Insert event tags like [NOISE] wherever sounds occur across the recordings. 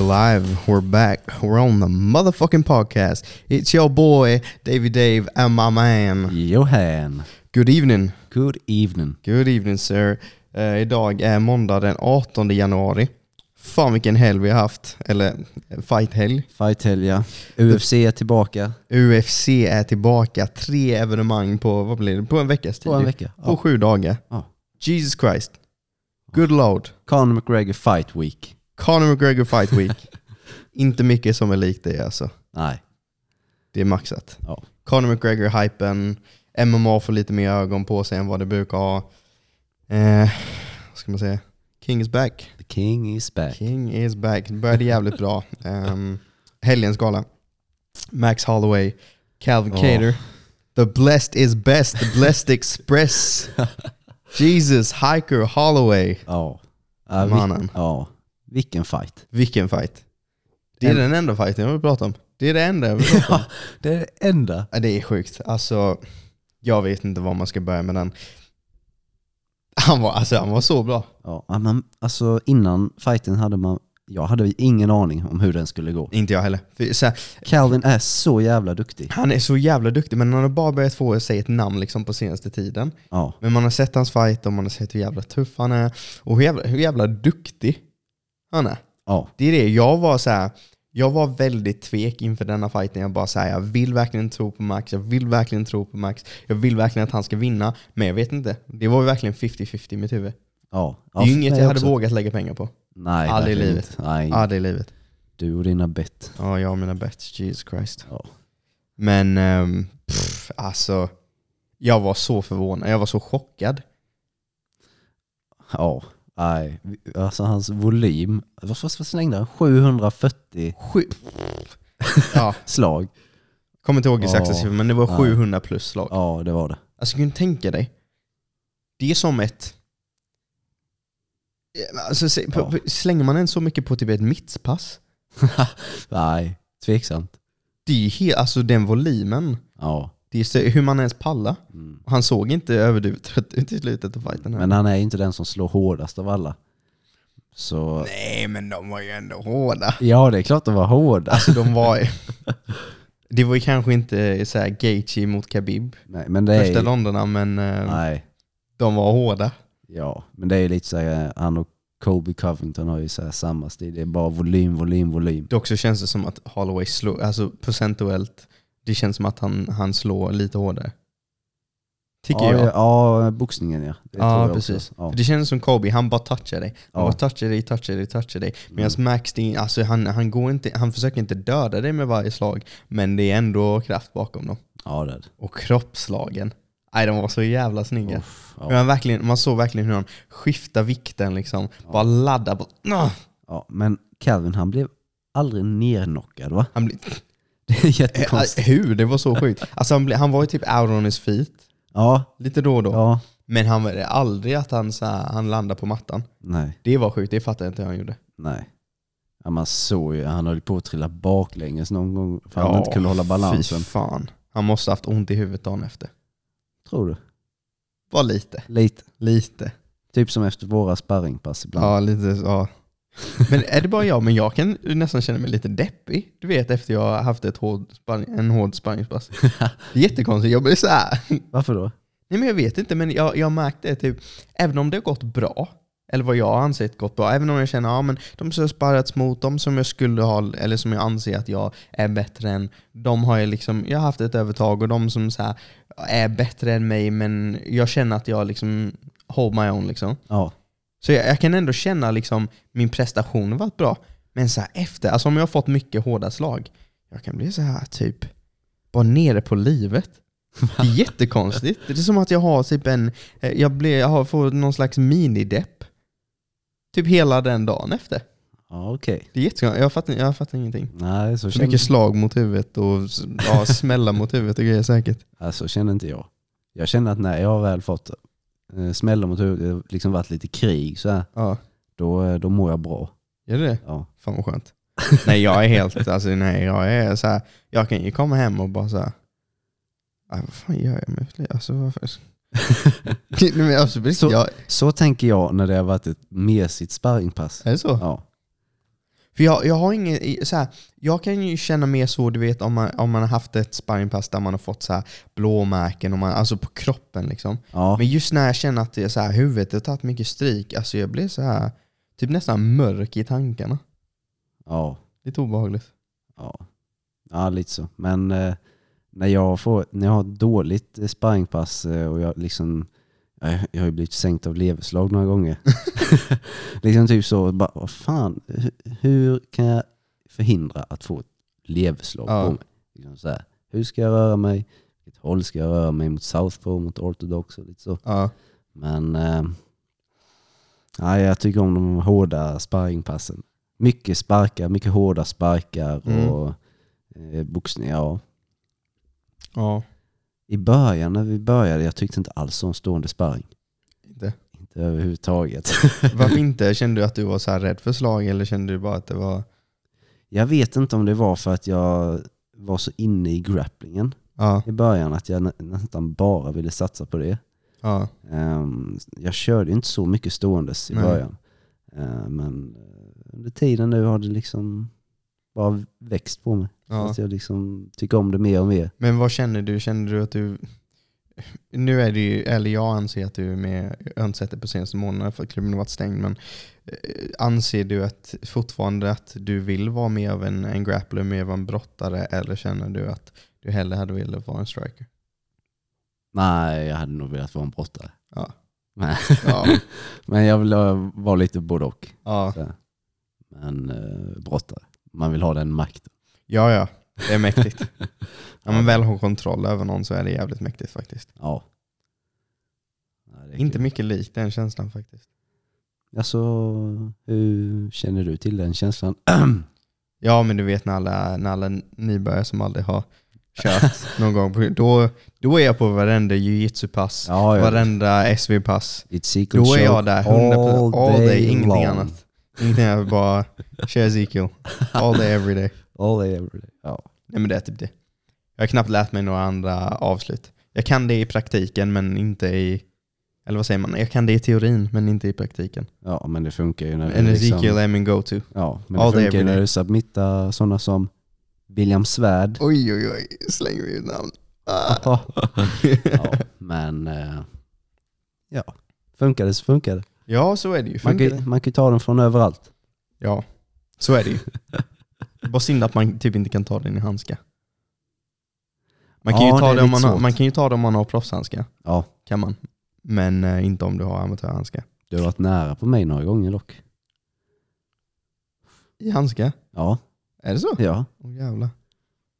We're live. We're back. We're on the motherfucking podcast. It's your boy, Davy Dave, and my man. Johan. Good evening. Good evening. Good evening, sir. Eh, idag är måndag den 18 januari. Fan vilken helg vi har haft. Eller eh, fight-helg. Fight ja. UFC är tillbaka UFC är tillbaka. Tre evenemang på, vad blir det? På en veckas tid. på en vecka. På Ja. sju dagar. Ja. Jesus Christ. Good lord. Conor McGregor Fight Week. Conor McGregor Fight Week. [LAUGHS] Inte mycket som är likt det alltså. Nej. Det är maxat. Ja. Conor McGregor-hypen. MMA får lite mer ögon på sig än vad det brukar ha. Eh, vad ska man säga? King is back. The King is back. King is back. Det började jävligt bra. Um, helgens gala. Max Holloway, Calvin Åh. Cater. The blessed is best. The blessed express. [LAUGHS] Jesus, Hiker Holloway. Ja. Ja, vi- Mannen. Ja. Vilken fight. Vilken fight. Det är En- den enda fighten jag vill prata om. Det är det enda jag vill [LAUGHS] prata om. Ja, det är det enda. Ja, det är sjukt. Alltså, jag vet inte var man ska börja med den. Han var, alltså, han var så bra. Ja, men alltså innan fighten hade man, jag hade ingen aning om hur den skulle gå. Inte jag heller. För, så här, Calvin är så jävla duktig. han är så jävla duktig, men han har bara börjat få sig ett namn liksom, på senaste tiden. Ja. Men man har sett hans fight och man har sett hur jävla tuff han är. Och hur jävla, hur jävla duktig han är. Ja. Det är det, jag var så här. Jag var väldigt tvek inför denna fighten. Jag bara säger jag vill verkligen tro på Max, jag vill verkligen tro på Max. Jag vill verkligen att han ska vinna, men jag vet inte. Det var verkligen 50-50 i mitt huvud. Ja. Det är ju inget jag hade också. vågat lägga pengar på. Nej, Aldrig i livet. Nej, det är livet. du och dina bett. Ja, jag och mina bets. Jesus Christ. Ja. Men um, pff, alltså, jag var så förvånad. Jag var så chockad. Ja. Nej, alltså hans volym, vad, vad, vad slängde han? 740 Sju... Ja, [LAUGHS] slag. kommer inte ihåg exakta siffror, men det var Nej. 700 plus slag. Ja, det var det. Alltså kan du tänka dig? Det är som ett... Alltså, se- Ja. slänger man en så mycket på typ ett mittpass? [LAUGHS] Nej, tveksamt. Det är ju helt, alltså den volymen. Ja. Det är så, hur man ens pallar. Mm. Han såg inte överdrivet trött ut i slutet av fighten. här. Men han är ju inte den som slår hårdast av alla. Så Nej, men de var ju ändå hårda. ja, det är klart de var hårda. Alltså de var... [LAUGHS] Det var ju kanske inte så här Gaethje mot Khabib, Nej, men det är första ju, ronderna, men eh, Nej, de var hårda. ja, men det är ju lite så här, han och Colby Covington har ju så samma stil. Det är bara volym, volym, volym. Dock så känns det som att Holloway slår, alltså procentuellt, det känns som att han, han slår lite hårdare. Tycker ja, jag. Ja, ja, boxningen ja. Det Ja, precis. Ja. Det känns som Kobe, han bara touchar dig. Han Ja. bara touchar dig, touchar dig, touchar dig. Medan Mm. Max, alltså, han, han, går inte, han försöker inte döda dig med varje slag, men det är ändå kraft bakom dem. Ja, det. Och kroppsslagen. Nej, de var så jävla snygga. Uff, ja. han verkligen, man såg verkligen hur han skiftade vikten, liksom. bara laddar. Bara, ah! ja, men Calvin han blev aldrig nerknockad va? han blir, [LAUGHS] Det är eh, jättekonstigt. hur? Det var så sjukt. Alltså, han, han var ju typ out on his feet, Ja, lite då och då. ja, Men han var aldrig att han, så här, han landade på mattan. nej. Det var sjukt, det fattar jag inte hur han gjorde. Nej. Ja, man såg ju, han höll på att trilla baklänges någon gång för han inte kunde hålla balansen. Fy fan. Han måste haft ont i huvudet dagen efter. Tror du? Var lite. Lite. Lite. Typ som efter våra sparringpass ibland. Ja, lite ja. Men är det bara jag? Men jag kan nästan känna mig lite deppig. Du vet efter jag har haft ett hård en hård sparringspass. [LAUGHS] Jättekonstigt. Jag blir så här. Varför då? Nej men jag vet inte, men jag, jag har märkt det typ, även om det har gått bra, eller vad jag har ansett gått bra, även om jag känner ja, men de som jag sparrats mot, de som jag skulle ha, eller som jag anser att jag är bättre än, de har jag liksom, jag har haft ett övertag och de som så här, är bättre än mig men jag känner att jag liksom hold my own liksom. Ja. Så jag, jag kan ändå känna liksom min prestation har varit bra. Men så här efter, alltså om jag har fått mycket hårda slag, jag kan bli så här typ, bara nere på livet. Det är jättekonstigt. Det är som att jag har typ en, eh, jag, blir, jag har fått någon slags minidepp. Typ hela den dagen efter. Ja, okej. Det är jättekonstigt. Jag fattar, jag fattar ingenting. Nej, så Så känner, mycket slag mot huvudet och ja, smälla mot huvudet och grejer säkert. [LAUGHS] ja, så känner inte jag. Jag känner att när jag har väl fått eh, smällar mot huvudet, liksom varit lite krig så här, Ja, då, eh, då mår jag bra. gör det det? Ja. Fan vad skönt. [LAUGHS] nej jag är helt, alltså nej jag är så här. jag kan ju komma hem och bara så här. "Aj, vad fan gör jag med liv? Alltså varför? [LAUGHS] Så- jag, Så tänker jag när det har varit ett mesigt sparringpass. är det så? Ja. För jag, jag har ingen, så här, jag kan ju känna mer så, du vet om man, om man har haft ett sparringpass där man har fått så här blåmärken, och man, alltså på kroppen liksom. Ja, Men just när jag känner att det är så här, huvudet har tagit mycket stryk, alltså jag blir så här typ nästan mörk i tankarna. ja, Lite obehagligt. ja. Ja, lite så. Men eh, när, jag får, när jag har ett dåligt eh, sparringpass eh, och jag liksom jag, har ju blivit sänkt av leverslag några gånger. [LAUGHS] liksom typ så, bara, vad fan, hur, kan jag förhindra att få ett leverslag Ja. på mig? Liksom så här, hur ska jag röra mig? Vilket håll ska jag röra mig? Mot southpaw, mot ortodox och lite så. Ja. Men eh, ja, jag tycker om de hårda sparringpassen. Mycket sparkar, mycket hårda sparkar Mm. och eh, boxning. Ja. Ja. I början när vi började, jag tyckte inte alls om stående sparring. Inte. Inte överhuvudtaget. [LAUGHS] Varför [LAUGHS] inte? Kände du att du var så här rädd för slag eller kände du bara att det var... Jag vet inte om det var för att jag var så inne i grapplingen Ja. i början att jag nä- nästan bara ville satsa på det. Ja. Ehm, jag körde inte så mycket ståendes i Nej. början. Ehm, men under tiden nu har det liksom bara växt på mig. Ja. att jag liksom tycker om det mer och mer. Men vad känner du? Känner du att du... Nu är det ju, eller jag anser att du är med Örnsäter på senaste månaderna för att klubben har varit stängd, men eh, anser du att fortfarande att du vill vara mer av en, en grappler, mer av en brottare, eller känner du att du hellre hade velat vara en striker? Nej, jag hade nog velat vara en brottare. Ja. Men, Ja. [LAUGHS] men jag vill vara lite både och. Ja. Men eh, brottare. Man vill ha den makten. Ja, ja. det är mäktigt. [LAUGHS] När man väl har kontroll över någon så är det jävligt mäktigt faktiskt. Ja. Nej, det är Inte kul. mycket likt den känslan faktiskt. Alltså, hur känner du till den känslan? [CLEARS THROAT] Ja, men du vet när alla, när alla nybörjare som aldrig har kört [LAUGHS] någon gång, på- då, då är jag på varenda jiu-jitsu-pass, Ja, ja. varenda SV-pass. It's secret Då är jag där 100% all day, ingenting annat. Ingenting annat, bara [LAUGHS] kör Ezekiel. All day, every day. All day every day. Ja. Nej men det är typ det. Jag har knappt lärt mig några andra avslut. Jag kan det i praktiken men inte i, eller vad säger man? Jag kan det i teorin men inte i praktiken. ja, men det funkar ju när En du Ezekiel liksom, är min go-to. Ja, men all det funkar ju när du submittar sådana som William Svärd. Oj oj oj, slänger vi ut namn. Ah. [LAUGHS] ja, [LAUGHS] men eh, ja, funkar det så funkar det. Ja så är det ju. Man Funkar kan, det? man kan ju ta den från överallt. Ja, så är det ju. [LAUGHS] Bara synd att man typ inte kan ta den i handskar. Man kan, Ja, ju, ta det om man, har, man kan ju ta det om man har proffshandskar. Ja, Kan man. Men eh, inte om du har amatörhandskar. du har varit nära på mig några gånger dock. I handskar? Ja, Är det så? ja. Åh jävlar.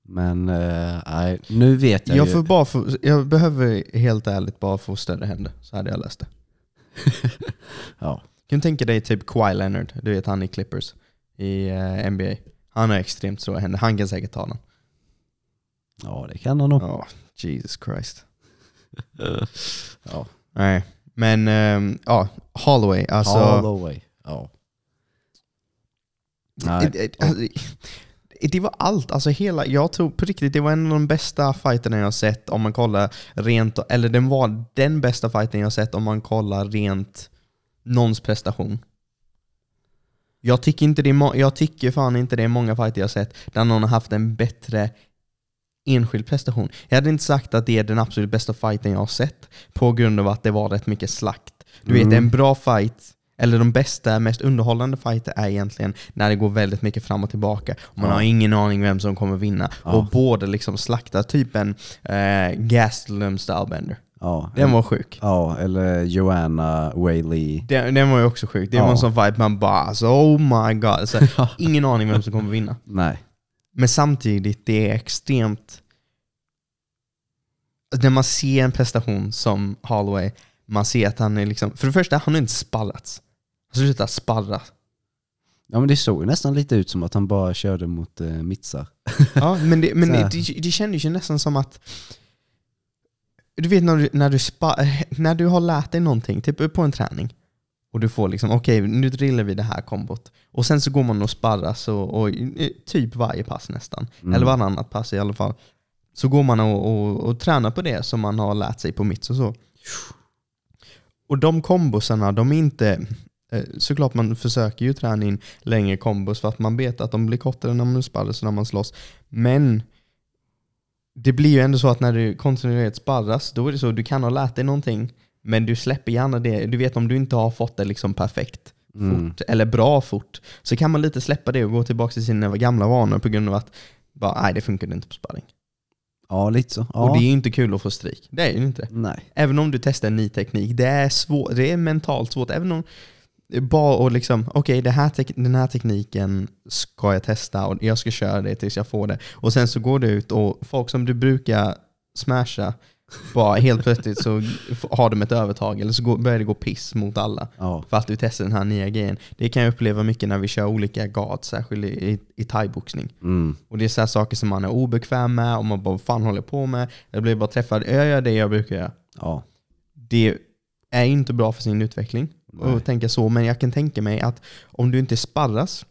Men eh, nej, nu vet jag, Jag, ju. får bara få, jag behöver helt ärligt bara få större händer, så hade jag läst det. [LAUGHS] Ja, Kan du tänka dig typ Kawhi Leonard, du vet han i Clippers i eh, NBA. Han har extremt stora händer, han kan säkert ta den. ja, det kan han nog. Ja, Jesus Christ. [LAUGHS] Ja. Nej, men ehm, ja, Holloway, alltså. Holloway. Ja. Nej. Det, det, alltså, det var allt. Alltså hela, jag tror på riktigt det var en av de bästa fighterna jag har sett om man kollar rent, eller den var den bästa fighten jag har sett om man kollar rent någons prestation. Jag tycker, inte det är jag tycker fan inte det är många fighter jag har sett där någon har haft en bättre enskild prestation. Jag hade inte sagt att det är den absolut bästa fighten jag har sett på grund av att det var rätt mycket slakt. Du vet, Mm. en bra fight, eller de bästa, mest underhållande fighter är egentligen när det går väldigt mycket fram och tillbaka. Och man Ja. har ingen aning vem som kommer vinna. Ja. Och både liksom slaktar typ en eh, Gastelum Stylebender. Ja, Den var sjuk. ja, eller Joanna Whaley. Den, den var ju också sjuk. Det var Ja. en sån fight man bara alltså, oh my god. Så, [LAUGHS] ingen aning vem som kommer vinna. Nej. Men samtidigt, det är extremt... När man ser en prestation som Holloway, man ser att han är liksom... För det första, han har inte sparrats. Han har slutat sparra. Ja men det såg ju nästan lite ut som att han bara körde mot eh, mittsar. Ja, men det, men [LAUGHS] Så här. det, det kändes ju nästan som att... Du vet när du, när, du spa, [LAUGHS] när du har lärt dig någonting, typ på en träning, och du får liksom, okej nu drillar vi det här kombot. Och sen så går man och sparras och, och eh, typ varje pass nästan. Mm. eller varannat pass i alla fall. Så går man och, och, och tränar på det som man har lärt sig på mitts och så. Och de kombosarna, de är inte... eh, såklart man försöker ju träna in längre kombos för att man vet att de blir kortare när man sparras och när man slåss. Men det blir ju ändå så att när du kontinuerligt sparras, då är det så att du kan ha lärt dig någonting, men du släpper gärna det. Du vet om du inte har fått det liksom perfekt Mm. fort, eller bra fort, så kan man lite släppa det och gå tillbaka till sina gamla vanor på grund av att bara, nej det funkar inte på sparring. Ja, lite så. Ja. Och det är ju inte kul att få stryk. Det är ju inte. Nej. Även om du testar en ny teknik, det är, svårt, det är mentalt svårt. Även om bara och liksom, okej här tek- den här tekniken ska jag testa och jag ska köra det tills jag får det. Och sen så går du ut och folk som du brukar smasha, bara helt plötsligt så har de ett övertag eller så går, börjar det gå piss mot alla. Ja. För att du testar den här nya grejen. Det kan jag uppleva mycket när vi kör olika guards, särskilt i, i, i thaiboxning. Mm. Och det är så saker som man är obekväm med och man bara vad fan håller på med? Jag blir bara träffad, jag gör det jag brukar göra. Ja. Det är inte bra för sin utveckling Nej. att tänka så, men jag kan tänka mig att om du inte sparras,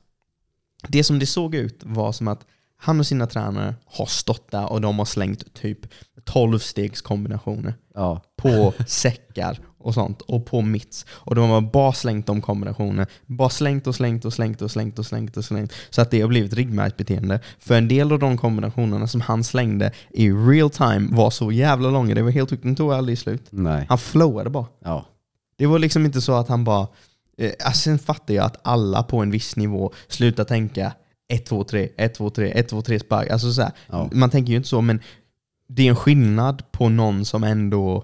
det som det såg ut var som att han och sina tränare har stått där och de har slängt typ 12 stegs kombinationer Ja. på säckar och sånt och på mitts. Och de har bara slängt de kombinationer. Bara slängt och slängt och slängt och slängt och slängt och slängt. Så att det har blivit ryggmärgsbeteende. För en del av de kombinationerna som han slängde i real time var så jävla långa. Det var helt sjukt. De tog aldrig slut. Nej. Han flowade bara. Ja. Det var liksom inte så att han bara... Eh, alltså sen fattar jag att alla på en viss nivå slutar tänka 1, 2, 3, 1, 2, 3, 1, 2, 3 spark. Alltså så här, Ja. Man tänker ju inte så, men det är en skillnad på någon som ändå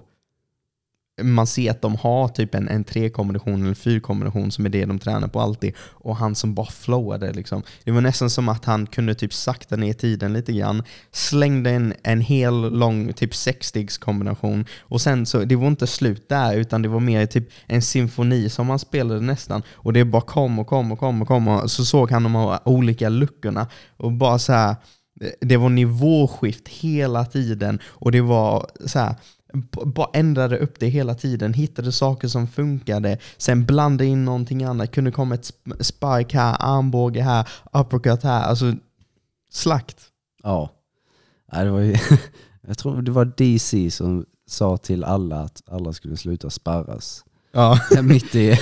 man ser att de har typ en, en trekombination eller fyrkombination som är det de tränar på alltid. Och han som bara flowade liksom. Det var nästan som att han kunde typ sakta ner tiden lite grann. Slängde en, en hel lång typ sexstegskombination. Och sen så, det var inte slut där utan det var mer typ en symfoni som han spelade nästan. Och det bara kom och kom och kom och kom. Och så såg han de här olika luckorna. Och bara så här det var nivåskift hela tiden och det var så här, bara ändrade upp det hela tiden, hittade saker som funkade, sen blandade in någonting annat, kunde komma ett sp- spike här, armbåge här, uppercut här, alltså slakt. Ja. Nej, det var ju, [LAUGHS] jag tror det var DC som sa till alla att alla skulle sluta sparras. Ja. Mitt i,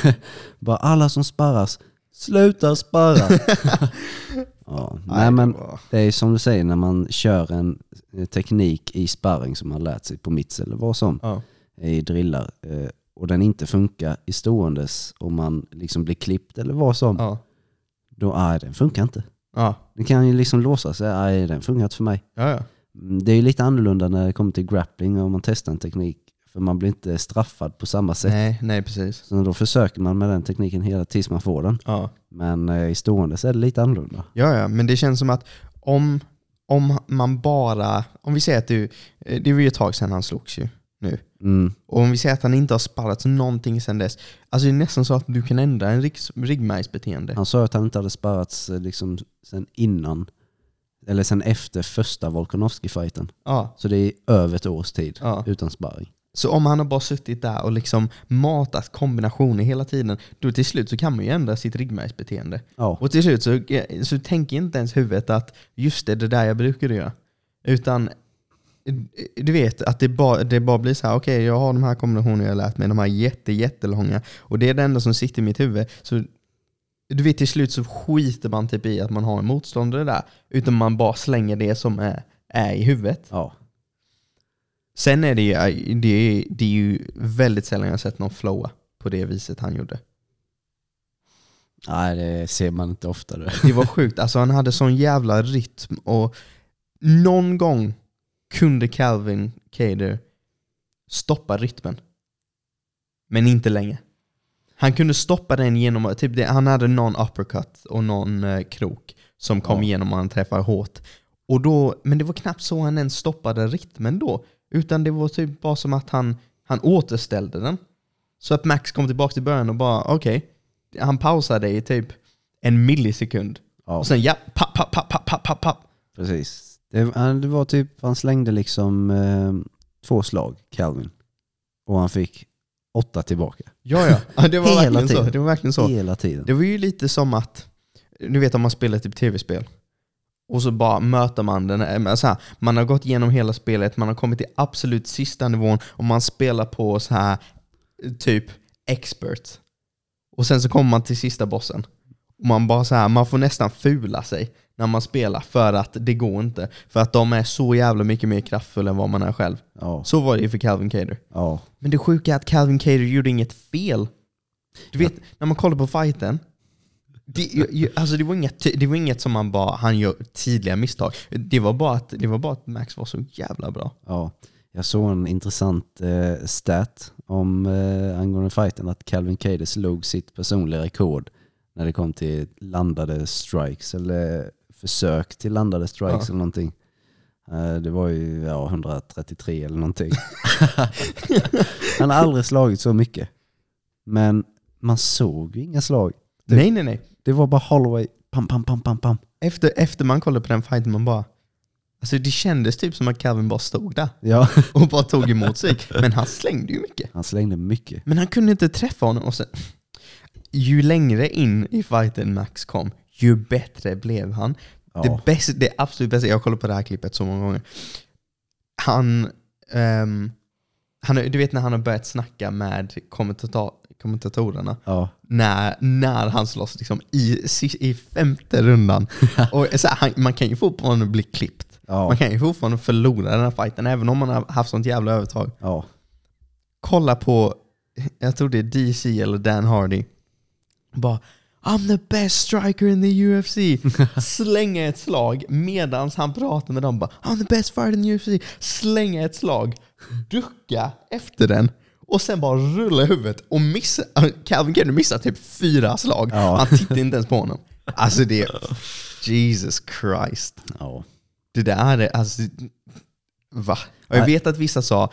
bara alla som sparras, sluta sparra. [LAUGHS] ja. Nej men det är som du säger när man kör en eh, teknik i sparring som man lärt sig på mitts eller vad som Ja. i drillar eh, och den inte funkar i ståendes och man liksom blir klippt eller vad som, Ja. då är den funkar inte. Ja. Den kan ju liksom låsa sig, nej den funkar inte för mig. Ja, ja. Mm, Det är ju lite annorlunda när det kommer till grappling och man testar en teknik för man blir inte straffad på samma sätt. Nej, nej precis. Så då försöker man med den tekniken hela tills man får den. Ja. Men eh, i stående så är det lite annorlunda. Ja, ja, men det känns som att om, om man bara, om vi säger att du, eh, det var ju ett tag sedan han slogs ju nu. Mm. Och om vi säger att han inte har sparrat någonting sedan dess, alltså det är nästan så att du kan ändra en ryggmärgsbeteende. Han sa att han inte hade sparrats eh, liksom sen innan, eller sen efter första Volkanovski-fighten. Ja, Så det är över ett års tid ja. utan sparring. Så om han har bara suttit där och liksom matat kombinationer hela tiden, då till slut så kan man ju ändra sitt ryggmärgsbeteende. Ja, Och till slut så, så tänker inte ens huvudet att just det, det där jag brukade göra. Utan du vet att det bara, det bara blir så här, okej jag har de här kombinationerna jag har lärt mig, de här jätte, jättelånga. Och det är det enda som sitter i mitt huvud. Så du vet till slut så skiter man typ i att man har en motståndare där. Utan man bara slänger det som är, är i huvudet. ja. Sen är det ju, det är, det är ju väldigt sällan jag har sett någon flowa på det viset han gjorde. Nej, det ser man inte ofta. Det. Var sjukt, alltså han hade sån jävla rytm och någon gång kunde Calvin Cater stoppa rytmen. Men inte länge. Han kunde stoppa den genom, typ det, han hade någon uppercut och någon eh, krok som kom Ja. igenom och han träffade hårt. Och då, men det var knappt så han ens stoppade rytmen då. Utan det var typ bara som att han, han återställde den. Så att Max kom tillbaka till början och bara okej, han pausade i typ en millisekund. Ja, Och sen ja, papp, papp, papp, papp, papp, papp, precis. Det, han- det var typ, han slängde liksom eh, två slag, Calvin. Och han fick åtta tillbaka. Ja, ja. ja det, var [LAUGHS] Hela verkligen så. tiden. det var verkligen så. Hela tiden. Det var ju lite som att, du vet om man spelar typ tv-spel. Och så bara möter man den. eh, Så här, man har gått igenom hela spelet, man har kommit till absolut sista nivån och man spelar på så här typ expert. Och sen så kommer man till sista bossen. Och man bara så här, man får nästan fula sig när man spelar för att det går inte. För att de är så jävla mycket mer kraftfulla än vad man är själv. Ja, Så var det ju för Calvin Cater. ja, Men det sjuka är att Calvin Cater gjorde inget fel. Du vet, när man kollar på fighten, det, alltså det, var inget, det var inget som man bara, han gör tydliga misstag. Det var bara att, det var bara att Max var så jävla bra. ja. Jag såg en intressant eh, stat om eh, angående fighten att Calvin Cater slog sitt personliga rekord när det kom till landade strikes eller försök till landade strikes Ja. eller någonting. Eh, det var ju ja, 133 eller någonting. [LAUGHS] [LAUGHS] Han har aldrig slagit så mycket. Men man såg ju inga slag. Det- Nej, nej, nej. Det var bara Holloway, pam, pam, pam, pam, pam. Efter, efter man kollade på den fighten, man bara... Alltså det kändes typ som att Calvin bara stod där Ja, [LAUGHS] och bara tog emot sig. Men han slängde ju mycket. han slängde mycket. Men han kunde inte träffa honom. Och sen, ju längre in i fighten Max kom, ju bättre blev han. Ja, Det, bästa, det absolut bästa, jag har kollat på det här klippet så många gånger. Han, ehm, han, du vet när han har börjat snacka med kommentator, kommentatorerna, ja, när, när han slåss liksom i, i femte rundan. [LAUGHS] Och så här, man kan ju fortfarande bli klippt. ja, Man kan ju fortfarande förlora den här fighten, även om man har haft sånt jävla övertag. ja, Kolla på, jag tror det är DC eller Dan Hardy. Bara I'm the best striker in the UFC. [LAUGHS] Slänga ett slag medan han pratar med dem. Bara, I'm the best fighter in the UFC. Slänga ett slag, ducka efter den och sen bara rulla i huvudet och missa. [LAUGHS] Calvin Kennedy missar typ fyra slag. Ja. Han tittar inte ens på honom. Alltså det [LAUGHS] Jesus Christ. ja. Det där är alltså... Va? Och jag vet att vissa sa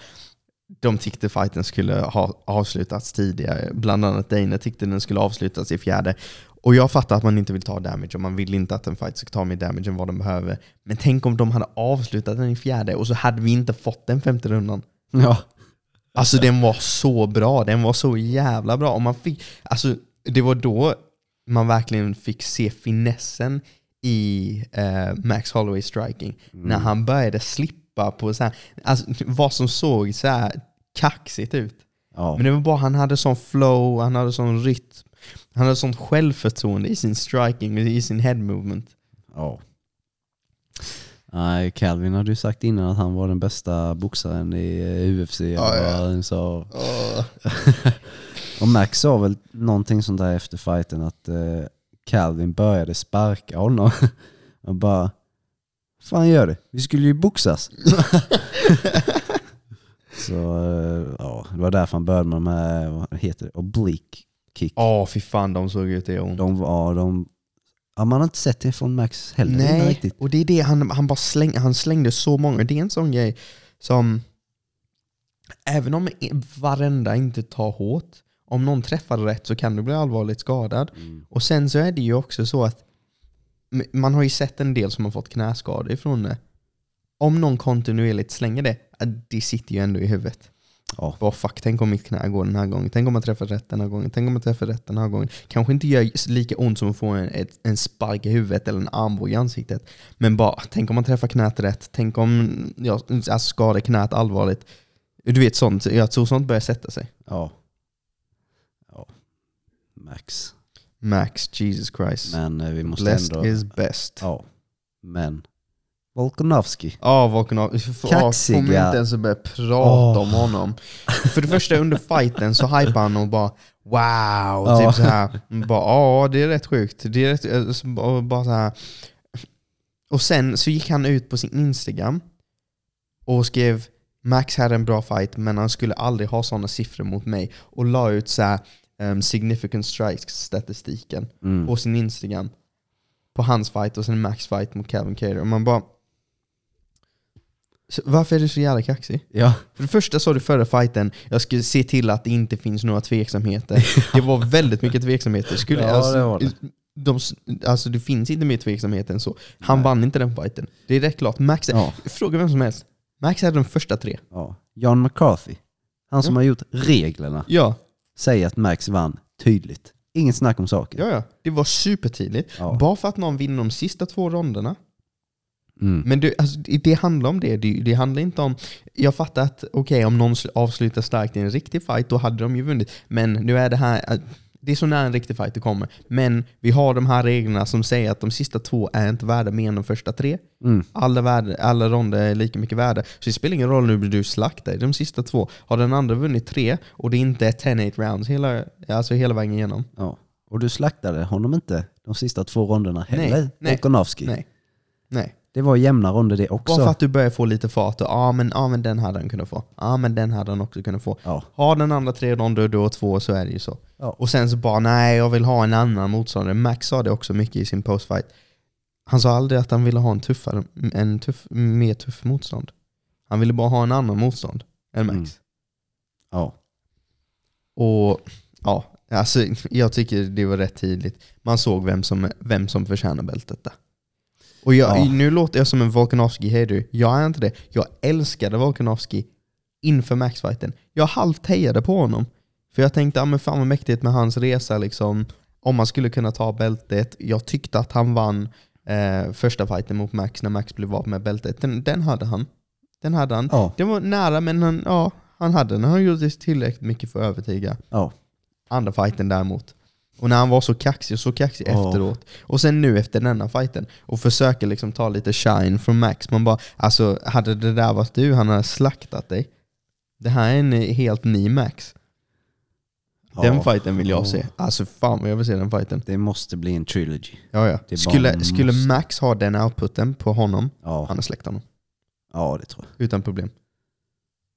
de tyckte fighten skulle ha avslutats tidigare. Bland annat Dana tyckte den skulle avslutas i fjärde. Och jag fattar att man inte vill ta damage och man vill inte att en fight ska ta mer damage än vad de behöver. Men tänk om de hade avslutat den i fjärde och så hade vi inte fått den femte rundan. ja. Alltså den var så bra, den var så jävla bra. Och man fick, alltså, det var då man verkligen fick se finessen i eh, Max Holloway striking. När han började slippa på så här, alltså, vad som såg så här kaxigt ut. ja. Men det var bara han hade sån flow, han hade sån rytm. Han hade sånt självförtroende i sin striking i sin head movement. Ja. Nej, Calvin hade ju sagt innan att han var den bästa boxaren i UFC. eller Ja, ja. han sa. [LAUGHS] Och Max sa väl någonting sånt där efter fighten att eh, Calvin började sparka honom. [LAUGHS] Och bara, fan gör det? Vi skulle ju boxas. [LAUGHS] Så eh, ja, det var därför han började med de här, vad heter det, oblique kick. Åh fy fan de såg ut det ont. De var, de, ja, man har inte sett det från Max heller Nej, riktigt. och det är det han, han bara släng, han slängde så många. Det är en sån grej som, även om varenda inte tar hårt, om någon träffar rätt så kan du bli allvarligt skadad. Mm. Och sen så är det ju också så att man har ju sett en del som har fått knäskador ifrån det. Om någon kontinuerligt slänger det, det sitter ju ändå i huvudet. Ja. Bara fuck, tänk om mitt knä går den här gången. Tänk om man träffar rätt den här gången. Tänk om man träffar rätt den här gången. Kanske inte gör lika ont som att få en, ett, en spark i huvudet eller en armbåge i ansiktet. Men bara, tänk om man träffar knät rätt. Tänk om jag alltså, skadar knät allvarligt. Du vet sånt. Jag tror sånt börjar sätta sig. Ja. ja. Max. Max, Jesus Christ. Men eh, vi måste Blessed ändå... is best. Ja. Men. Volkanovski. Ja, Volkanov. Får Kaxiga. man inte ens börja prata Åh. om honom. För det första under fighten så hypade han och bara wow, Ja. typ så här. Bara ja, det är rätt sjukt. Det är rätt, eh, bara, bara så här. Och sen så gick han ut på sin Instagram och skrev Max hade en bra fight men han skulle aldrig ha sådana siffror mot mig. Och la ut så här, um, significant strikes-statistiken Mm. på sin Instagram. På hans fight och sen Max fight mot Calvin Cater. Och man bara... Så varför är du så jävla kaxig? Ja. För det första sa du förra fighten, jag skulle se till att det inte finns några tveksamheter. [LAUGHS] Det var väldigt mycket tveksamheter. Skulle, Ja, alltså, det var det. De, alltså det finns inte mer tveksamheter än så. Han Nej. vann inte den fighten. Det är rätt klart. Max, Ja. Fråga vem som helst. Max hade de första tre. ja. John McCarthy. Han som Ja. har gjort reglerna. Ja, Säger att Max vann tydligt. Inget snack om saken. ja, ja. Det var supertydligt. Ja. Bara för att någon vinner de sista två ronderna Mm. Men det, alltså, det handlar om det. det. Det handlar inte om... Jag fattar att okej, om någon sl- avslutar starkt i en riktig fight, då hade de ju vunnit. Men nu är det här... att det är så nära en riktig fight det kommer. Men vi har de här reglerna som säger att de sista två är inte värda mer än de första tre. Mm. Alla, värde, alla ronder är lika mycket värda. Så det spelar ingen roll nu blir du slaktad i de sista två. Har den andra vunnit tre och det inte är 10-8 rounds hela, alltså hela vägen igenom. Ja. Och du slaktade honom inte de sista två ronderna Nej, heller, nej, Volkanovski. Nej. Nej. Det var jämna ronder det också. Bara för att du börjar få lite fart ja men, ja, men den hade han kunnat få. Ja men den hade han också kunnat få. Ja. Har den andra tre ronder och du har två så är det ju så. Ja. Och sen så bara nej jag vill ha en annan motståndare. Max sa det också mycket i sin postfight. Han sa aldrig att han ville ha en tuffare, en tuff, mer tuff motstånd. Han ville bara ha en annan motstånd än Max. Mm. Ja. Och ja, alltså jag tycker det var rätt tydligt. Man såg vem som, vem som förtjänar bältet där. Och jag, Ja. nu låter jag som en Volkanovski-hater. Jag är inte det. Jag älskade Volkanovski inför Max-fighten. Jag halvt hejade på honom. För jag tänkte, ah, men fan vad mäktigt med hans resa liksom. Om man skulle kunna ta bältet. Jag tyckte att han vann eh, första fighten mot Max när Max blev av med bältet. Den, den hade han. Den hade han. Ja. Det var nära men han, ja, han hade den. Han gjorde tillräckligt mycket för att övertyga. Ja. Andra fighten däremot. Och när han var så kaxig, så kaxig Ja. efteråt. Och sen nu efter denna fighten. Och försöker liksom ta lite shine från Max. Man bara, alltså hade det där varit du, han hade slaktat dig. Det här är en helt ny Max. Den Ja. fighten vill jag Ja. se. Alltså fan vad jag vill se den fighten. Det måste bli en trilogy. Ja, ja. Bara Skulle, skulle måste. Max ha den outputen på honom, Ja, han hade släckt honom. ja det tror jag. Utan problem.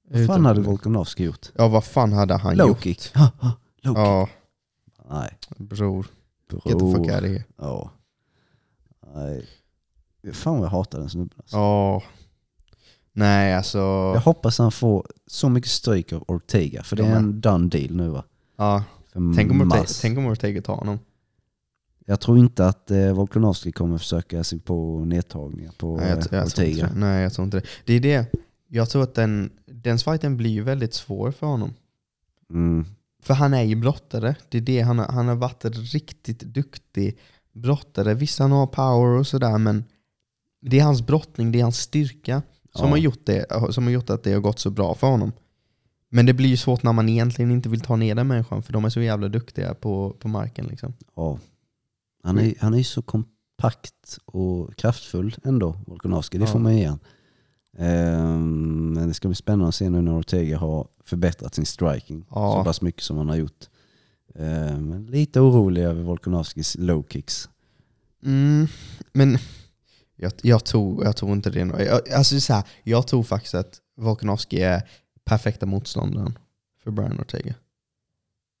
Vad fan hade problem. Volkanovski gjort? Ja vad fan hade han Low gjort? [GASPS] kick. Ha, ha, Low kick. Ja, Nej. bror. Get the fuck Bror. out of here. Ja. Nej. Fan vad jag hatar den snubben. Alltså. Ja. Nej alltså. Jag hoppas han får så mycket stryk av Ortega, för det Jag är en done deal nu va? Ja. Tänk om, Ortega, tänk om Ortega tar honom. Jag tror inte att eh, Volkanovski kommer försöka sig på nedtagningar på Nej, jag, eh, jag tror inte Ortega. Nej, jag tror inte det. Det är det. Jag tror att den, den fighten blir väldigt svår för honom. Mm. För han är ju brottare. Det är det. Han, har, han har varit en riktigt duktig brottare. Visst han har power och sådär men det är hans brottning, det är hans styrka som, Ja. har gjort det, som har gjort att det har gått så bra för honom. Men det blir ju svårt när man egentligen inte vill ta ner den människan för de är så jävla duktiga på, på marken. Liksom. Ja. Han är, han är ju så kompakt och kraftfull ändå, Volkanovski. Det Ja. får man. Ehm, Men det ska bli spännande att se nu när Ortega har förbättrat sin striking Ja. så pass mycket som han har gjort. Ehm, Men lite orolig över Volkanovskis low kicks. Mm, men jag, jag, tror, jag tror inte det. Jag, alltså så här, jag tror faktiskt att Volkanovski är perfekta motståndaren för Brian Ortega.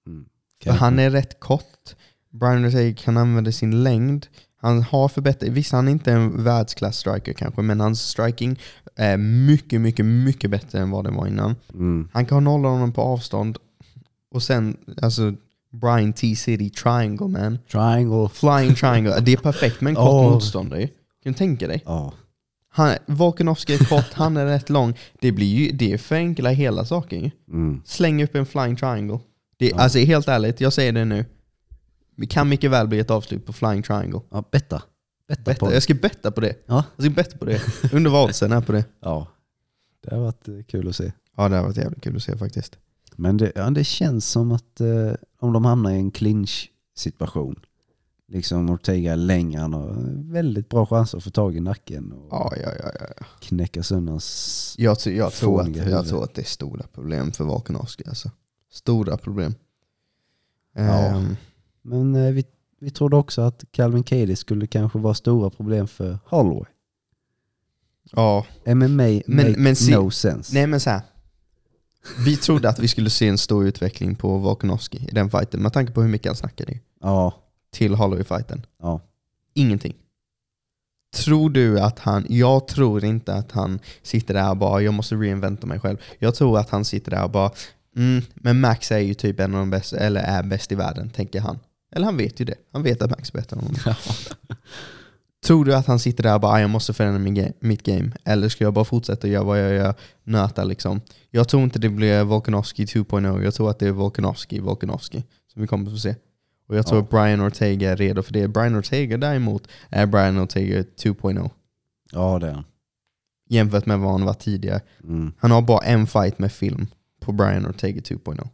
Mm. För han är rätt kort. Brian Ortega kan använda sin längd. Han har förbättrat, visst han är inte en världsklass striker kanske, men hans striking är mycket, mycket, mycket bättre än vad det var innan. Mm. Han kan nolla honom på avstånd. Och sen, alltså Brian T-City Triangle man. Triangle. Flying Triangle, det är perfekt med en kort [LAUGHS] Åh. motståndare. Kan du tänka dig? Ja. Han, Volkanovski är kort, han är rätt lång. Det blir ju, det förenklar hela saken. Mm. Släng upp en Flying Triangle. Det, Ja. Alltså helt ärligt, jag säger det nu. Det kan mycket väl bli ett avslut på Flying Triangle. ja, betta. Betta, på Betta, det. jag ska betta på det. Ja. Jag ska betta på det. Under vad är på det. ja. Det har varit eh, kul att se. Ja det har varit jävligt kul att se faktiskt. Men det, ja, det känns som att eh, om de hamnar i en clinch situation, liksom Ortega är längre, han har väldigt bra chanser att få tag i nacken och Ja, ja, ja, ja. knäcka sönder hans... Jag, tror- jag, tror att, jag tror att det är stora problem för Volkanovski alltså. Stora problem. Ja. Ehm, Men eh, vi, vi trodde också att Calvin Cady skulle kanske vara stora problem för Holloway. ja. MMA Men- make men se- no sense. Nej men så här. Vi trodde att vi skulle se en stor utveckling på Volkanovski i den fighten med tanke på hur mycket han snackade. Ja, till Holloway-fighten. ja. Ingenting. Tror du att han, jag tror inte att han sitter där och bara jag måste reinventa mig själv. Jag tror att han sitter där och bara mm, men Max är ju typ en av de bästa, eller är bäst i världen, tänker han. Eller han vet ju det. Han vet att Max är bättre än honom. Tror du att han sitter där och bara "Ah, jag måste förändra min ga- mitt game? Eller ska jag bara fortsätta göra vad jag gör, nöta liksom? Jag tror inte det blir Volkanovski 2.0, jag tror att det är Volkanovski, Volkanovski som vi kommer att få se. Och jag tror Ja. att Brian Ortega är redo för det. Brian Ortega däremot är Brian Ortega 2.0 ja det är han. jämfört med vad han var tidigare. Mm. Han har bara en fight med film på Brian Ortega 2.0.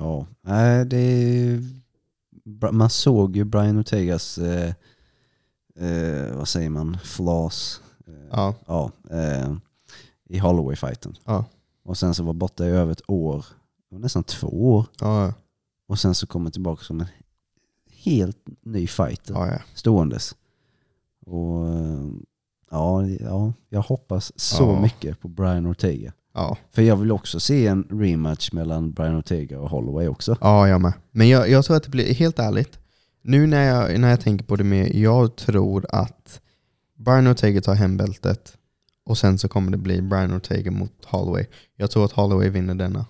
Ja. Nej, det är, man såg ju Brian Ortegas, eh, eh, vad säger man, flaws eh, Ja, ja, eh, i Holloway-fighten. ja, Och sen så var borta i över ett år, nästan två år. ja, Och sen så kommer tillbaka som en helt ny fighter, ja, ståendes. Och eh, ja, ja, jag hoppas så mycket på Brian Ortega. Ja. För jag vill också se en rematch mellan Brian Ortega och Holloway också. Ja, jag med. Men jag, jag tror att det blir, helt ärligt, nu när jag, när jag tänker på det mer, jag tror att Brian Ortega tar hem bältet och sen så kommer det bli Brian Ortega mot Holloway. Jag tror att Holloway vinner denna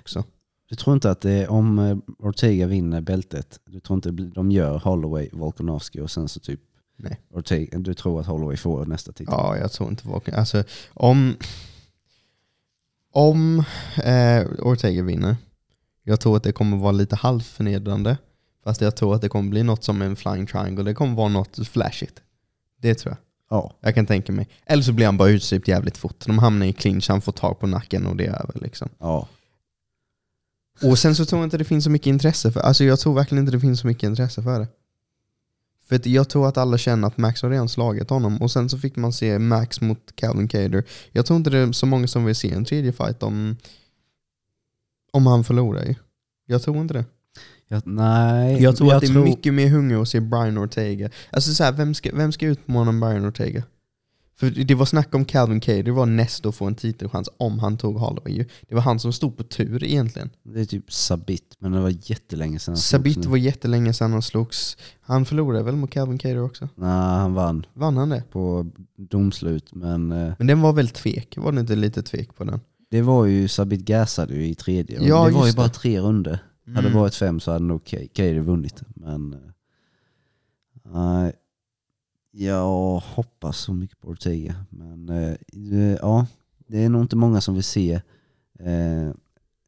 också. Du tror inte att det, om eh, Ortega vinner bältet, du tror inte de gör Holloway, Volkanovski och sen så typ Nej. Ortega, du tror att Holloway får nästa titel? Ja, jag tror inte Volkan. Alltså, om om eh, Ortega vinner, jag tror att det kommer vara lite halvförnedrande. Fast jag tror att det kommer bli något som en flying triangle. Det kommer vara något flashigt. Det tror jag. Ja. Jag kan tänka mig. Eller så blir han bara utsöpt jävligt fort. De hamnar i clinch, han får tag på nacken och det är över liksom. ja. Och sen så tror jag inte det finns så mycket intresse för Alltså jag tror verkligen inte det finns så mycket intresse för det. För att jag tror att alla känner att Max har redan slagit honom och sen så fick man se Max mot Calvin Cater. Jag tror inte det är så många som vill se en tredje fight om, om han förlorar ju. Jag tror inte det. Jag, nej. Jag tror att det är mycket mer hunger att se Brian Ortega. Alltså så här, vem ska, vem ska utmana Brian Ortega? För det var snack om Calvin Cater, det var näst att få en titelchans om han tog Holloway ju. Det var han som stod på tur egentligen. Det är typ Sabit, men det var jättelänge sedan han slogs Sabit nu. var jättelänge sedan han slogs. Han förlorade väl mot Calvin Cater också? Nej, han vann Vann han det? på domslut, men eh, Men den var väl tvek? Var det inte lite tvek på den? det var ju Sabit gasade ju i tredje. Ja, det var ju just bara det. tre runder. Hade det Mm. varit fem så hade nog Kader vunnit. Men eh, nej, jag hoppas så mycket på Ortega. Men eh, det- ja, det är nog inte många som vill se eh,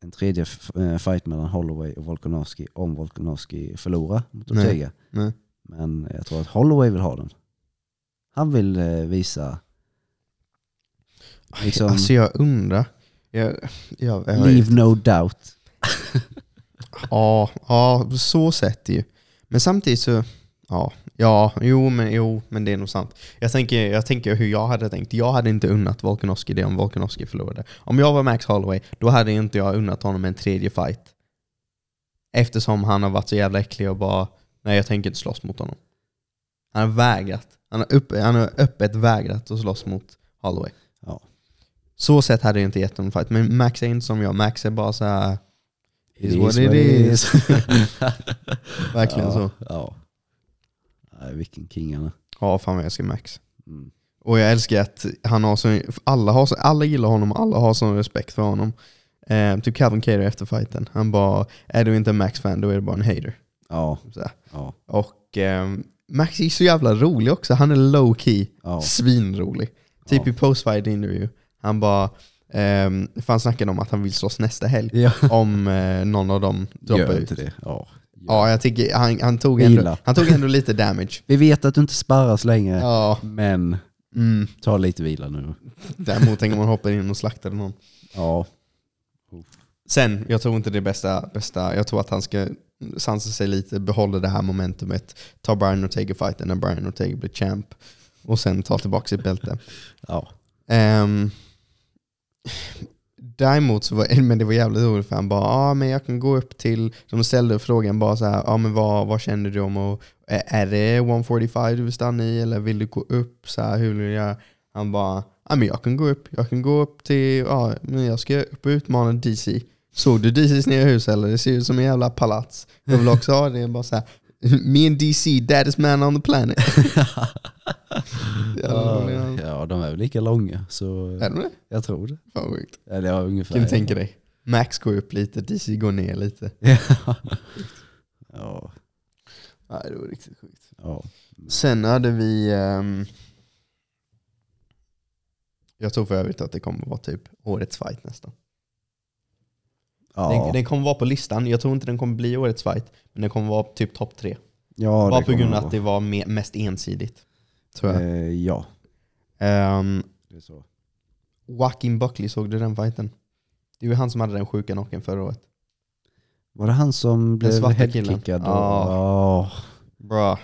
en tredje eh, fight mellan Holloway och Volkanovski om Volkanovski förlorar mot Nej. Ortega. Nej. Men jag tror att Holloway vill ha den. Han vill eh, visa liksom, Alltså jag undrar. Jag, jag, jag, leave no doubt. [LAUGHS] Ja, ja, så sett det ju. Men samtidigt så, ja, ja, jo men, jo, men det är nog sant. Jag tänker, jag tänker hur jag hade tänkt. Jag hade inte unnat Volkanovski det om Volkanovski förlorade. Om jag var Max Holloway, då hade inte jag unnat honom en tredje fight. Eftersom han har varit så jävla äcklig och bara, nej jag tänker inte slåss mot honom. Han har vägrat. Han har, upp, han har öppet vägrat att slåss mot Holloway. Ja. Så sett hade jag inte gett honom fight. Men Max är inte som jag. Max är bara så här. It Is what it is. [LAUGHS] Verkligen ja, så. Ja. Nej, vilken king han är. Ja, fan vad jag älskar Max. Mm. Och jag älskar att han har så, alla, har så, alla gillar honom och alla har sån respekt för honom. Eh, typ Calvin Cater efter fighten. Han bara, är du inte en Max-fan då är du bara en hater. Ja, ja, Och ehm, Max är så jävla rolig också. Han är low key, ja. svinrolig. Typ Ja. i post-fight interview. Han bara, um, fan snackade om att han vill slåss nästa helg. ja. om eh, någon av dem droppar Gör ut. det. Ja. Ja, jag tycker han, han, tog ändå, han tog ändå lite damage. Vi vet att du inte sparras längre, Ja, men mm. ta lite vila nu. Däremot tänker man hoppa in och slakta någon. Ja, Sen, jag tror inte det bästa, bästa. Jag tror att han ska sansa sig lite, behålla det här momentumet, ta Brian Ortega-fighten när Brian Ortega blir champ och sen ta tillbaka sitt bälte. ja. Um, däremot så var [LAUGHS] men det var jävligt roligt för han bara, ja ah, men jag kan gå upp till, de ställde frågan bara så här, ja ah, men vad, vad känner du om och är det 145 du vill stanna i eller vill du gå upp? Så här, hur vill jag? Han bara, ja men jag kan gå upp, jag kan gå upp till, ja men jag ska upp och utmana DC. Såg du DCs nya hus eller? Det ser ut som en jävla palats. Jag vill också ha det, bara så här, [LAUGHS] me and DC, baddest man on the planet. [LAUGHS] Ja, ja, de är väl lika långa, så är de det? jag tror det. Fan vad sjukt. Eller ja, ungefär. Kan du tänka dig? Max går upp lite, DC går ner lite. [LAUGHS] ja, Nej, det var riktigt sjukt. ja. Sen hade vi... ehm, jag tror för övrigt att det kommer vara typ årets fight nästan. Ja, Den, den kommer vara på listan, jag tror inte den kommer bli årets fight, men den kommer vara typ topp tre. ja Bara på grund av att det var me- mest ensidigt. Tror jag. Eh, ja, det är så. Joaquin Buckley, såg du den fighten? Det var ju han som hade den sjuka knocken förra året. Var det han som blev svarta killen. headkickad? och- Ja. Ja. Bra.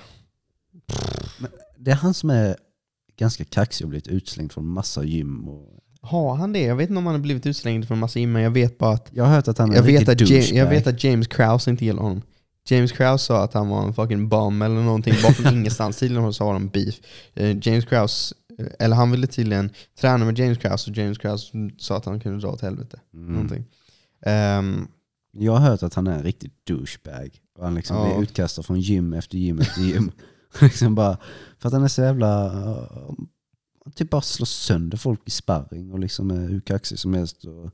Det är han som är ganska kaxig och blivit utslängd från massa gym. Och... Har han det? Jag vet inte om han har blivit utslängd från massa men jag vet bara att Jag har hört att han är jag vet, att Ja- douchebag. jag vet att James Krause inte gillar honom. James Krause sa att han var en fucking bum eller någonting, bara [LAUGHS] från ingenstans. Tydligen så har de beef. Eh, James Krause, eh, eller han ville tydligen träna med James Krause och James Krause sa att han kunde dra åt helvete. Mm. Någonting. Ehm, Jag har hört att han är en riktig douchebag. Och han liksom Ja. blir utkastad från gym efter gym efter gym. [LAUGHS] liksom bara, för att han är så jävla... typ bara slår sönder folk i sparring och liksom är hur kaxig som helst. Och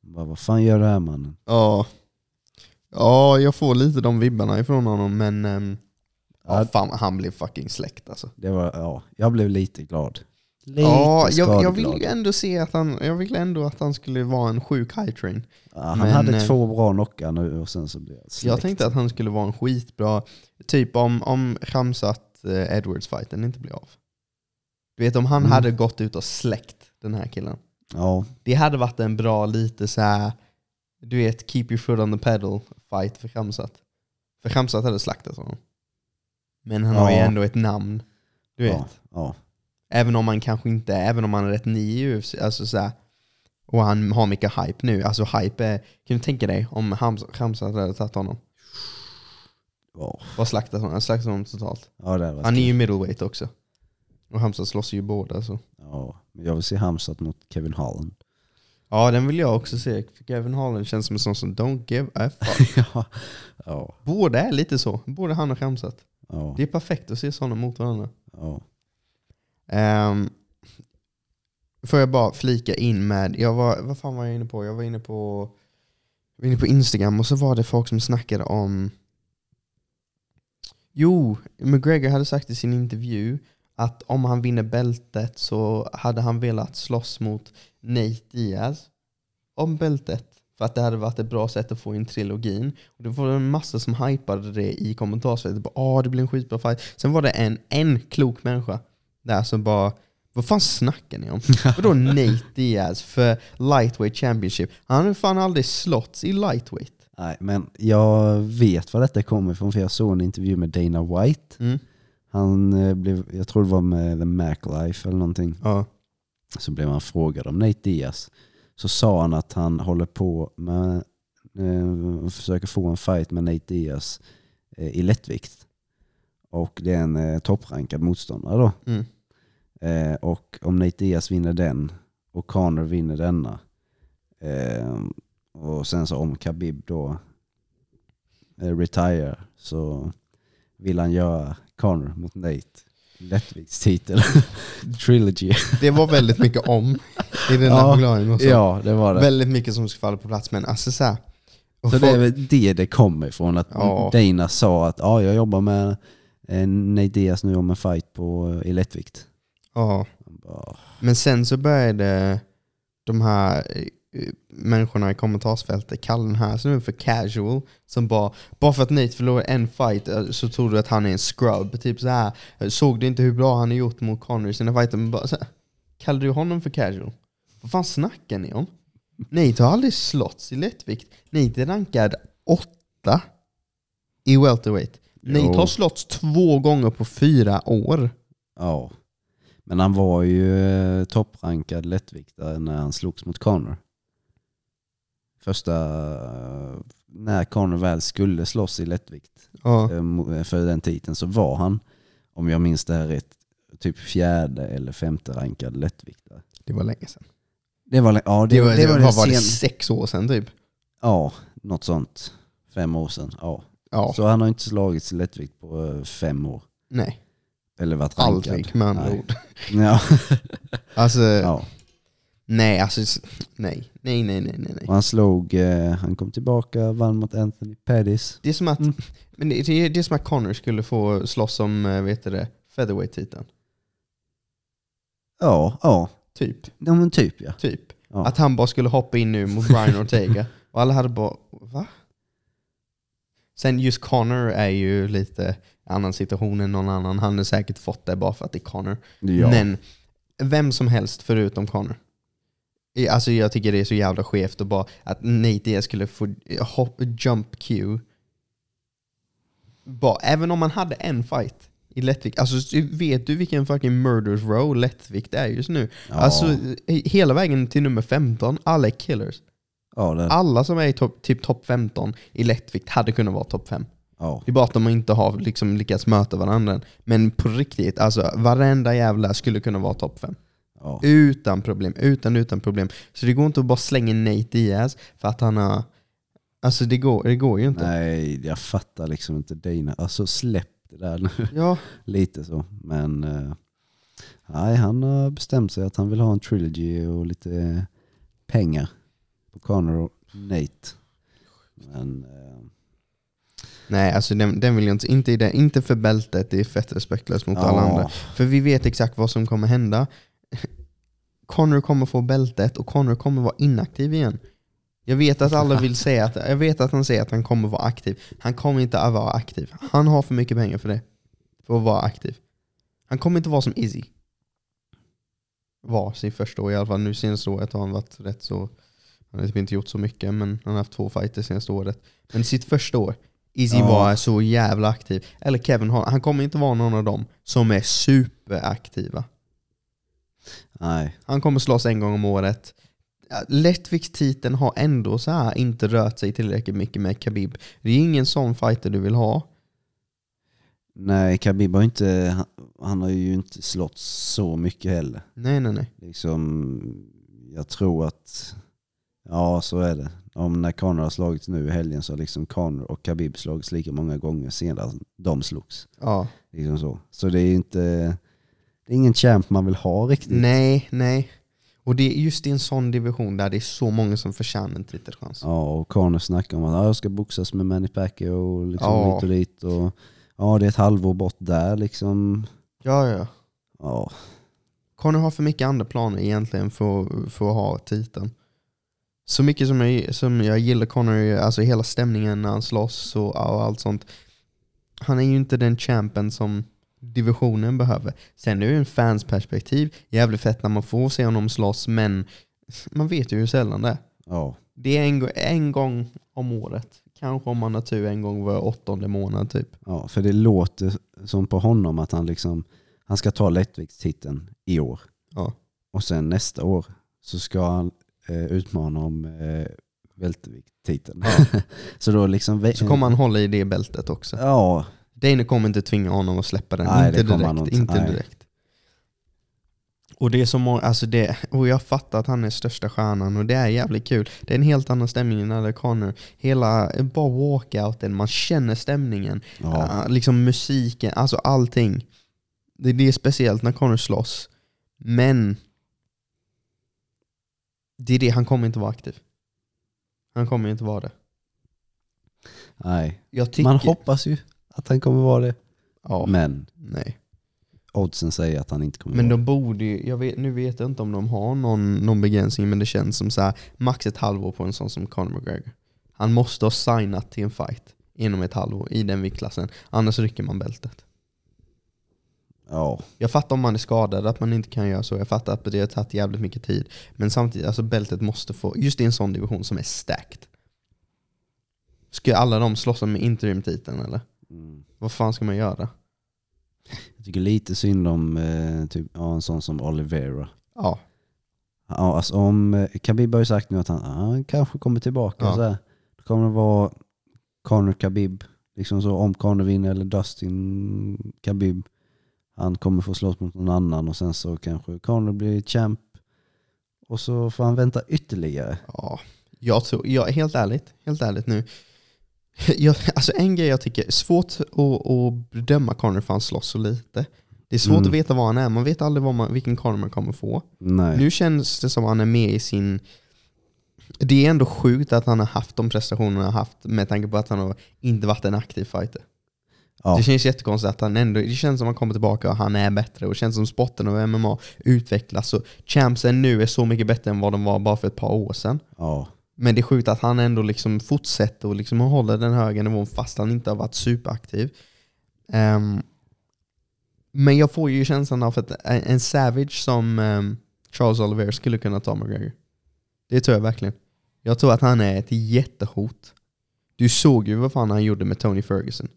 bara, vad fan gör du här mannen? ja. ja, jag får lite de vibbarna ifrån honom, men ehm, ja, fan, han blev fucking släkt alltså. Det var, ja, jag blev lite glad. Lite Ja, jag, jag skadeglad. vill ju ändå se att han, jag vill ändå att han skulle vara en sjuk high train. Ja, han men, hade eh, två bra knockar nu och sen så blev jag släckt. Jag tänkte att han skulle vara en skitbra, typ om, om Ramsat eh, Edwards-fighten inte blir av. Du vet om han Mm. hade gått ut och släckt den här killen. Ja, Det hade varit en bra lite så här, du vet keep your foot on the pedal fight för Ramsat. För Ramsat hade slaktat honom. Men han har ju Ja. ändå ett namn. Du vet. ja, ja. Även om man kanske inte, även om han är rätt ny i UFC, alltså så här, och han har mycket hype nu. Alltså hype är, kan du tänka dig om Hams- Hamzat hade tagit honom? ja. Vad slaktat honom? Slaktat honom totalt. ja Han är ju middleweight också. Och Hamzat slåss ju båda så. ja. Men Jag vill se Hamzat mot Kevin Holland. Ja den vill jag också se. För Kevin Holland känns som en sån som don't give a fuck. [LAUGHS] ja. Ja. Båda är lite så. Både han och Hamzat. Ja. Det är perfekt att se sådana mot varandra. ja. Um, får jag bara flika in med, jag var, vad fan var jag inne på? Jag var inne på, var inne på Instagram och så var det folk som snackade om Jo, McGregor hade sagt i sin intervju att om han vinner bältet så hade han velat slåss mot Nate Diaz om bältet. För att det hade varit ett bra sätt att få in trilogin. Och det var en massa som hypade det i kommentarsfältet. Åh, det blir en skitbra fight. Sen var det en, en klok människa där som bara vad fan snackar ni om? [LAUGHS] Vadå Nate Diaz för lightweight championship? Han har fan aldrig slåtts i lightweight. Nej, men jag vet var detta kommer ifrån för jag såg en intervju med Dana White. Mm. Han eh, blev, jag tror det var med The Mac Life eller någonting. Ja. Så blev han frågad om Nate Diaz. Så sa han att han håller på med, eh, försöker få en fight med Nate Diaz eh, i lättvikt. Och det är en eh, topprankad motståndare då. Mm. Eh, och om Nate Diaz vinner den och Conor vinner denna. Eh, och sen så om Khabib då eh, retire så vill han göra Conor mot Nate. Lättviktstitel. [LAUGHS] Trilogy. Det var väldigt mycket om i den där Ja. förklaringen också. ja, det var det. Väldigt mycket som ska falla på plats. Men alltså så här, Så folk- det är väl det det kommer ifrån. Att Ja. Dana sa att ja, jag jobbar med eh, Nate Diaz nu om en fight på, i lättvikt. ja. Men sen så började de här eh, människorna i kommentarsfältet kalla den här snubben för casual. Som bara, bara för att Nate förlorar en fight eh, så tror du att han är en scrub. Typ så här. Såg du inte hur bra han har gjort mot Conor i sina fighter? Men bara, här, kallar du honom för casual? Vad fan snackar ni om? Nate har aldrig slåtts i lättvikt. Nate är rankad åtta i welterweight. Jo. Nate har slåtts två gånger på fyra år. ja. Men han var ju eh, topprankad lättviktare när han slogs mot Conor. Första, eh, när Conor väl skulle slåss i lättvikt Ja. eh, mo- för den titeln så var han, om jag minns det här rätt, typ fjärde eller femte rankad lättviktare. Det var länge sedan. Det var, ja, det, Det var, det var, vad var det, sen, sex år sedan typ? Ja, något sånt. Fem år sedan. Ja. Ja, Så han har inte slagits i lättvikt på eh, fem år. nej. Eller varit rankad. Aldrig med andra ord. Ja. [LAUGHS] Alltså, ja. Nej, alltså, nej. Nej, nej, nej, nej. nej. Och han slog, eh, han kom tillbaka, vann mot Anthony Pettis. Det är som att, Mm. [LAUGHS] men det, det, det är som att Connor skulle få slåss om, eh, vet du det, featherweight-titeln. Ja, ja. Typ, ja men typ ja. typ. ja. Att han bara skulle hoppa in nu mot Brian Ortega. [LAUGHS] Och alla hade bara, va? Sen just Connor är ju lite annan situation än någon annan. Han har säkert fått det bara för att det är Connor. ja. Men vem som helst förutom Connor. Alltså jag tycker det är så jävla skevt att bara att Nate Diaz skulle få hop, jump Q. Bara, även om man hade en fight i lättvikt. Alltså vet du vilken fucking murders row lättvikt är just nu? Ja, Alltså he- hela vägen till nummer 15, alla är killers. ja, det, Alla som är i topp- typ topp 15 i lättvikt hade kunnat vara topp 5. ja. Det är bara att de inte har liksom lyckats möta varandra. Men på riktigt, alltså varenda jävla skulle kunna vara topp 5. Ja. Utan problem, utan utan problem. Så det går inte att bara slänga Nate Diaz för att han har... Alltså det går, det går ju inte. Nej, jag fattar liksom inte Dana. Alltså släpp det där nu. Ja, [LAUGHS] Lite så. Men eh, nej, han har bestämt sig att han vill ha en trilogy och lite pengar på Connor och Nate. Men eh, nej alltså den, den vill jag inte, inte, i det, inte för bältet, det är fett respektlöst mot alla andra. För vi vet exakt vad som kommer hända. Connor kommer få bältet och Connor kommer vara inaktiv igen. Jag vet att alla vill säga att, jag vet att han säger att han kommer vara aktiv. Han kommer inte att vara aktiv. Han har för mycket pengar för det. För att vara aktiv. Han kommer inte vara som Izzy. Var sin första år i alla fall. Nu senaste året har han varit rätt så, han har typ inte gjort så mycket men han har haft två fighter senaste året. Men sitt första år, Izzy Ja. var så jävla aktiv. Eller Kevin Hart, han kommer inte vara någon av dem som är superaktiva. Nej, Han kommer slåss en gång om året. Lättviktstiteln har ändå så här inte rört sig tillräckligt mycket med Khabib. Det är ingen sån fighter du vill ha. nej, Khabib har inte, han, han har ju inte slått så mycket heller. Nej, nej, nej. Liksom, jag tror att, ja så är det. Om när Conor har slagits nu i helgen så har liksom Conor och Khabib slagits lika många gånger sedan de slogs. Ja. Liksom så. så det är inte, det är ingen champ man vill ha riktigt. Nej, nej. Och det är just i en sån division där det är så många som förtjänar en titelchans. Ja, och Conor snackar om att ah, jag ska boxas med Manny Pacquiao och liksom Ja. hit och dit. Och, ja, det är ett halvår bort där liksom. Ja, ja. Ja, Conor har för mycket andra planer egentligen för, för att ha titeln. Så mycket som jag, som jag gillar Conor, alltså hela stämningen när han slåss och, och allt sånt. Han är ju inte den champen som divisionen behöver. Sen är det ju en fans perspektiv jävligt fett när man får se honom slåss, men man vet ju hur sällan det är. ja, Det är en, en gång om året. Kanske om man har tur en gång var åttonde månad typ. ja, för det låter som på honom att han liksom, han ska ta lättviktstiteln i år. Ja. Och sen nästa år så ska han eh, utmana om eh, vältervikttiteln. [LAUGHS] så då liksom... Så kommer han hålla i det bältet också. Ja, Dana kommer inte tvinga honom att släppa den. Nej, inte direkt. inte. Nej. direkt. Och det är så många, alltså det, och jag fattar att han är största stjärnan och det är jävligt kul. Det är en helt annan stämning när det Connor. Hela, bara walkouten, man känner stämningen. ja, liksom musiken, alltså allting. Det, det är speciellt när Connor slåss. Men det är det, han kommer inte vara aktiv. Han kommer inte vara det. nej. Tycker... Man hoppas ju att han kommer vara det. ja, Men nej. oddsen säger att han inte kommer Men vara de borde ju, jag vet, nu vet jag inte om de har någon, någon begränsning men det känns som så här, max ett halvår på en sån som Conor McGregor. Han måste ha signat till en fight inom ett halvår i den viktklassen, annars rycker man bältet. det. Ja, Jag fattar om man är skadad att man inte kan göra så, jag fattar att det har tagit jävligt mycket tid. Men samtidigt, alltså bältet måste få, just i en sån division som är stacked. Ska alla de slåss om interimtiteln eller? Mm. Vad fan ska man göra? jag tycker lite synd om eh, typ, ja, en sån som Oliveira. Ja, Ja, alltså om, eh, Khabib har ju sagt nu att han, han kanske kommer tillbaka. Ja. Så här. Då kommer det vara Conor Khabib. Liksom så om Conor vinner eller Dustin Khabib. Han kommer få slåss mot någon annan och sen så kanske Conor blir champ. Och så får han vänta ytterligare. Ja, jag tror, jag, helt ärligt, helt ärligt nu. [LAUGHS] Jag, alltså en grej jag tycker svårt att, att bedöma Conor för han slåss så lite. Det är svårt Mm. att veta vad han är, man vet aldrig man, vilken Conor man kommer få. Nej. Nu känns det som att han är med i sin... Det är ändå sjukt att han har haft de prestationerna han har haft med tanke på att han har inte varit en aktiv fighter. ja. Det känns jättekonstigt att han ändå, det känns som att han kommer tillbaka och han är bättre och det känns som sporten och MMA utvecklas och champsen nu är så mycket bättre än vad de var bara för ett par år sedan. ja. Men det är sjukt att han ändå liksom fortsätter och liksom håller den höga nivån fast han inte har varit superaktiv. Um, men jag får ju känslan av att en Savage som um, Charles Oliver skulle kunna ta McGregor. Det tror jag verkligen. Jag tror att han är ett jättehot. Du såg ju vad fan han gjorde med Tony Ferguson.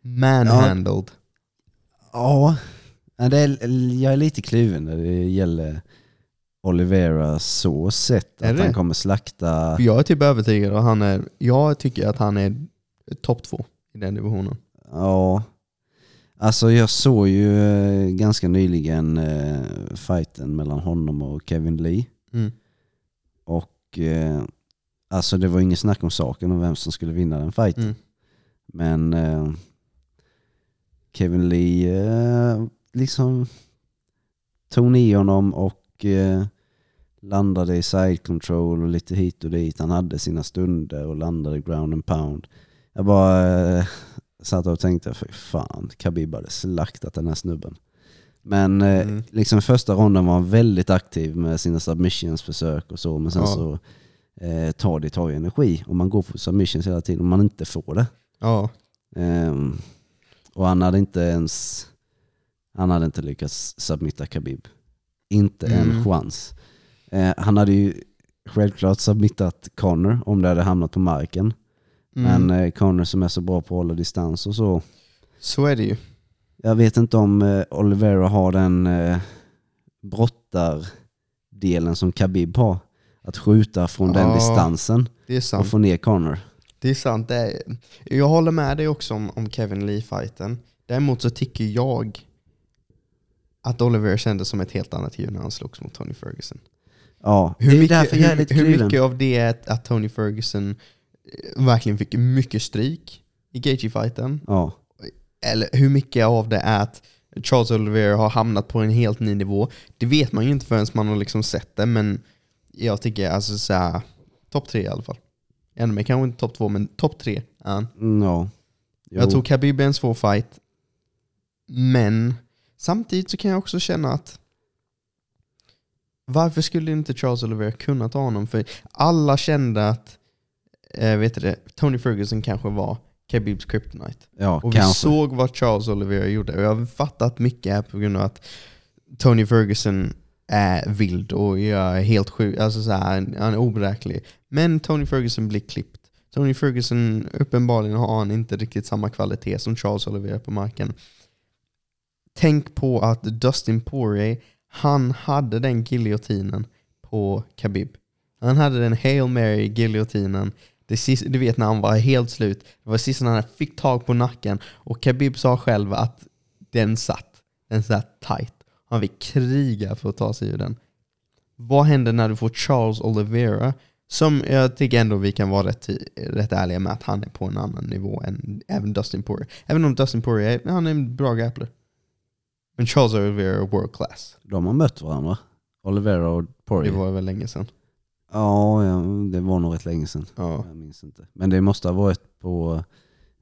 Manhandled. Ja, ja, det är, jag är lite kluven när det gäller Olivera så sett. Att det? han kommer slakta... För jag är typ övertygad och han är, jag tycker att han är topp två i den divisionen. Ja. Alltså jag såg ju eh, ganska nyligen eh, fighten mellan honom och Kevin Lee. Mm. Och eh, alltså det var inget snack om saken om vem som skulle vinna den fighten. Mm. Men eh, Kevin Lee eh, liksom tog ner honom och eh, landade i side control och lite hit och dit. Han hade sina stunder och landade ground and pound. Jag bara eh, satt och tänkte, för fan, Khabib hade slaktat den här snubben. Men eh, Mm. liksom första ronden var han väldigt aktiv med sina submissionsförsök och så. Men sen Ja. så eh, tar det tar ju energi. Om man går på submissions hela tiden och man inte får det. Ja, Ehm, och han hade inte ens han hade inte lyckats submitta Khabib. Inte en Mm. chans. Eh, han hade ju självklart submittat Connor om det hade hamnat på marken. mm. Men eh, Connor som är så bra på att hålla distans och så. så är det ju. Jag vet inte om eh, Oliveira har den eh, brottardelen som Khabib har. Att skjuta från den Ja, distansen Det är och få ner Connor. Det är sant. Det är, jag håller med dig också om, om Kevin Lee-fighten. Däremot så tycker jag att Oliver kändes som ett helt annat djur när han slogs mot Tony Ferguson. Ja, Hur det är mycket, därför jag är hur, lite hur kluven. mycket av det är att, att Tony Ferguson eh, verkligen fick mycket stryk i Gaethje-fighten? Ja. Eller hur mycket av det är att Charles Oliveira har hamnat på en helt ny nivå? Det vet man ju inte förrän man har liksom sett det, men jag tycker alltså såhär, topp tre i alla fall. Ännu mer, kanske inte topp två, men topp tre är han. Jo. Jag tror Khabib är en svår fight. Men samtidigt så kan jag också känna att varför skulle inte Charles Oliveira kunna ta honom? För alla kände att eh, vet du det, Tony Ferguson kanske var Khabibs kryptonite. ja, Och vi kanske. såg vad Charles Oliveira gjorde. Och jag har fattat mycket här på grund av att Tony Ferguson är vild och är helt sjuk. Alltså så här, han är oberäknelig. Men Tony Ferguson blir klippt. Tony Ferguson, uppenbarligen har han inte riktigt samma kvalitet som Charles Oliveira på marken. Tänk på att Dustin Poirier, han hade den giljotinen på Khabib. Han hade den Hail Mary giljotinen. Du vet när han var helt slut. Det var sista när han fick tag på nacken. Och Khabib sa själv att den satt. Den satt tight. Han fick kriga för att ta sig ur den. Vad händer när du får Charles Oliveira? Som jag tycker ändå vi kan vara rätt, rätt ärliga med att han är på en annan nivå än även Dustin Poirier. Även om Dustin Poirier, han är en bra grappler. Men Charles Oliveira är world class. De har mött varandra. Olivera och Det Poirier. var väl länge sedan. Ja, ja, det var nog rätt länge sedan. Ja. Jag minns inte. Men det måste ha varit på,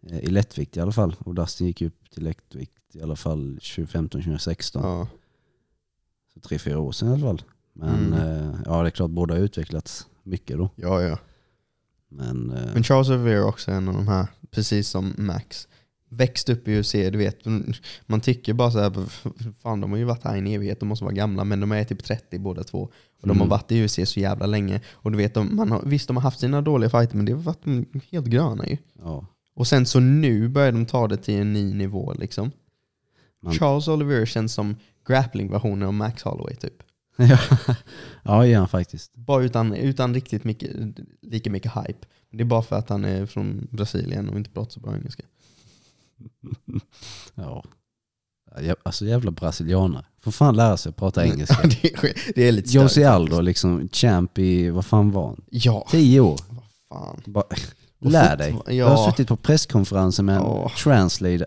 eh, i lättvikt i alla fall. Och Dustin gick upp till lättvikt i alla fall 2015-2016. Ja. Så tre, fyra år sedan i alla fall. Men Mm. eh, ja, det är klart båda har utvecklats mycket då. ja, ja. Men, eh, Men Charles Oliveira är också en av de här, precis som Max. Växt upp i UFC, du vet. Man tycker bara så här, fan de har ju varit här i en evighet, de måste vara gamla, men de är typ 30 båda två. Och de har Mm. varit i UFC så jävla länge. Och du vet, de, man har, visst de har haft sina dåliga fighter, men det har varit de helt gröna ju. ja, Och sen så nu börjar de ta det till en ny nivå liksom. Man- Charles Oliveira känns som grappling-versionen av Max Holloway typ. [LAUGHS] ja, ja, ja faktiskt. Bara utan, utan riktigt mycket, lika mycket hype. Det är bara för att han är från Brasilien och inte pratar så bra engelska. [LAUGHS] Ja. Alltså jävla brasilianare. Får fan lära sig att prata engelska. [LAUGHS] det, är, det är lite Josie Aldo liksom, champ i, vad fan var han? Ja, Tio år. vad fan. Bara, [LAUGHS] lär dig. ja. Jag har suttit på presskonferenser med en Ja. translator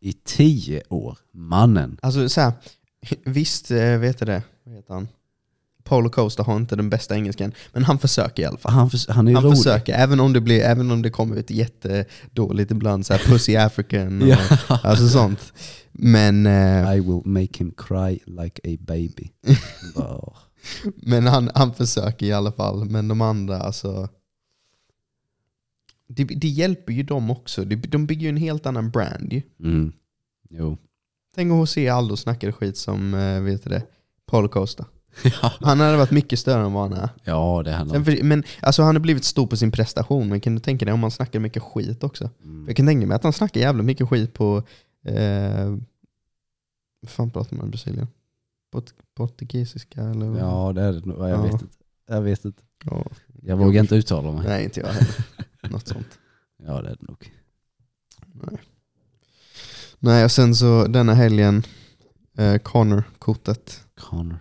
i tio år. Mannen. Alltså så här, visst eh, vet du det, vad heter han? Polo Costa har inte den bästa engelskan, men han försöker i alla fall. Han, förs- han är Han rolig. försöker, även om det, blir, även om det kommer ut jättedåligt ibland, så här pussy African och [LAUGHS] Ja. alltså sånt. Men, eh, I will make him cry like a baby. [LAUGHS] Bara, men han, han försöker i alla fall. Men de andra, alltså... Det, det hjälper ju dem också. De, bygger ju en helt annan brand ju. mm. Jo. Tänk att se Aldo snacka skit som, eh, vet du det, Polo Costa. Ja. Han hade varit mycket större än vad han är. ja, det hade Sen han. för, men alltså han har blivit stor på sin prestation, men kan du tänka dig om han snackar mycket skit också? Mm. Jag kan tänka mig att han snackar jävla mycket skit på... Eh, vad fan pratar man i Brasilien? Port, portugisiska eller? Ja, det är det nog. Jag Ja. vet inte. Jag vet inte. Ja. Jag vågar inte uttala mig. Nej, inte jag heller. [LAUGHS] Något sånt. Ja, det är det nog. Nej. Nej, och sen så denna helgen, eh, Connor-kortet. Connor.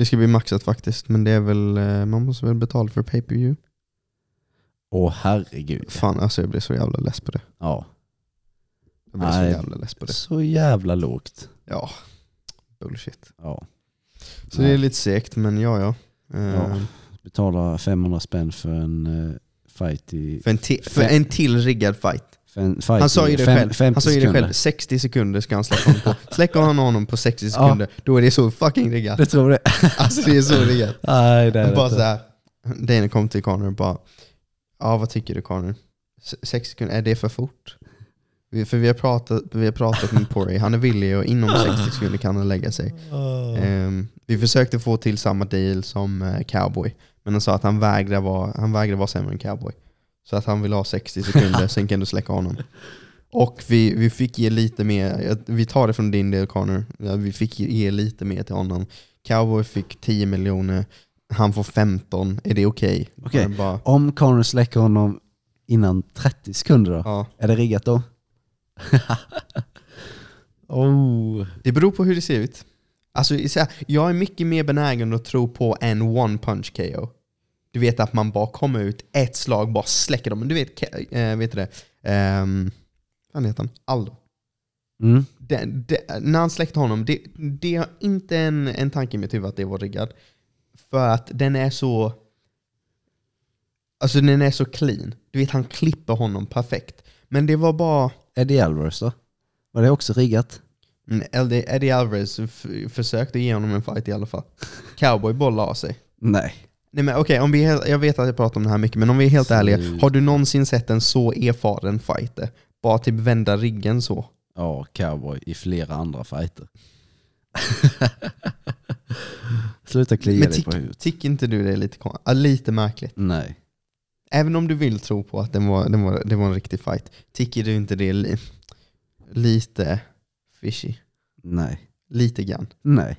Det ska bli maxat faktiskt, men det är väl, eh, man måste väl betala för pay per view Åh herregud. Fan alltså jag blir så jävla less på det. Ja. Jag blir Nej. så jävla less på det. Så jävla lågt. Ja, bullshit. Ja. Så det är lite segt, men ja ja. Eh, Ja. Betala 500 spänn för en eh, fight i... För, en ti- för en till riggad fight. Fight Han sa ju det fem- själv. 50 Han sa ju det själv. 60 sekunder ska han släppa honom på. [LAUGHS] Släcker han honom på 60 sekunder, då är det så fucking riggat. Du tror [LAUGHS] det? Alltså det är så riggat. [LAUGHS] Nej, det är det Bara inte. såhär, Dana kom till Connor och bara Ja vad tycker du Connor? S- Sex sekunder, är det för fort? För vi har pratat, vi har pratat med Poirier, han är villig och inom 60 sekunder kan han lägga sig. Ehm, vi försökte få till samma deal som eh, Cowboy, men han sa att han vägrar vara, han vägrar vara sämre än Cowboy. Så att han vill ha 60 sekunder, sen kan du släcka honom. Och vi, vi fick ge lite mer, vi tar det från din del Connor, vi fick ge lite mer till honom. Cowboy fick 10 miljoner, han får 15, är det okej? Okej. Han Bara, Om Connor släcker honom innan 30 sekunder då? ja. Är det riggat då? [LAUGHS] oh. Det beror på hur det ser ut. Alltså, jag är mycket mer benägen att tro på en one punch KO. Du vet att man bara kommer ut, ett slag, bara släcker dem. Men du vet, äh, vet du det? Um, vad heter han? Aldo. Mm. Det, det, när han släckte honom, det, det har inte en, en tanke i mitt huvud att det var riggad. För att den är så... Alltså den är så clean. Du vet, han klipper honom perfekt. Men det var bara... Eddie Alvarez då? Var det också riggat? Mm, Eddie, Eddie Alvarez försökte ge honom en fight i alla fall. Cowboy bara la sig. Nej. Nej men okej, om vi jag vet att jag pratar om det här mycket, men om vi är helt Så- ärliga. Har du någonsin sett en så erfaren fighter? Bara typ vända ryggen så? Ja, cowboy i flera andra fighter. [LAUGHS] Sluta klia Men dig på huvudet. tycker inte du det är lite, lite märkligt? Nej. Även om du vill tro på att det var, det var, det var en riktig fight, tycker du inte det är li, lite fishy? Nej. Lite grann. Nej.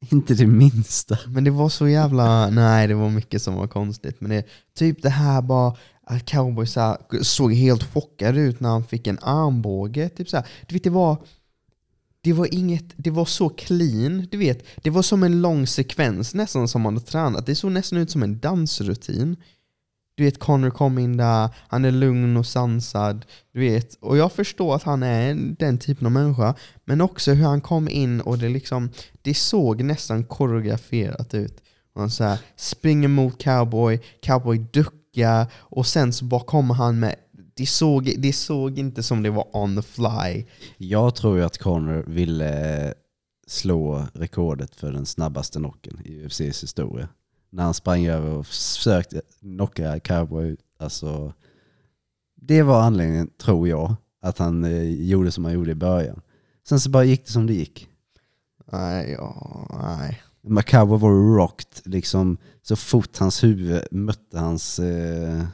[LAUGHS] Inte det minsta. Men det var så jävla, nej det var mycket som var konstigt. Men det, typ det här bara, att cowboy så här, såg helt chockad ut när han fick en armbåge. Typ så här. Du vet det var, det var inget, det var så clean. Du vet, det var som en lång sekvens nästan som man hade tränat. Det såg nästan ut som en dansrutin. Du vet Connor kom in där, han är lugn och sansad. Du vet, och jag förstår att han är den typen av människa. Men också hur han kom in och det liksom, det såg nästan koreograferat ut. Han så här, springer mot cowboy, cowboy duckar och sen så bara kommer han med det såg, det såg inte som det var on the fly. Jag tror ju att Connor ville slå rekordet för den snabbaste knocken i UFCs historia. När han sprang över och försökte knocka cowboy. Alltså, det var anledningen, tror jag, att han eh, gjorde som han gjorde i början. Sen så bara gick det som det gick. Nej, ja, nej. Cowboy var rocked liksom så fort hans huvud mötte hans eh,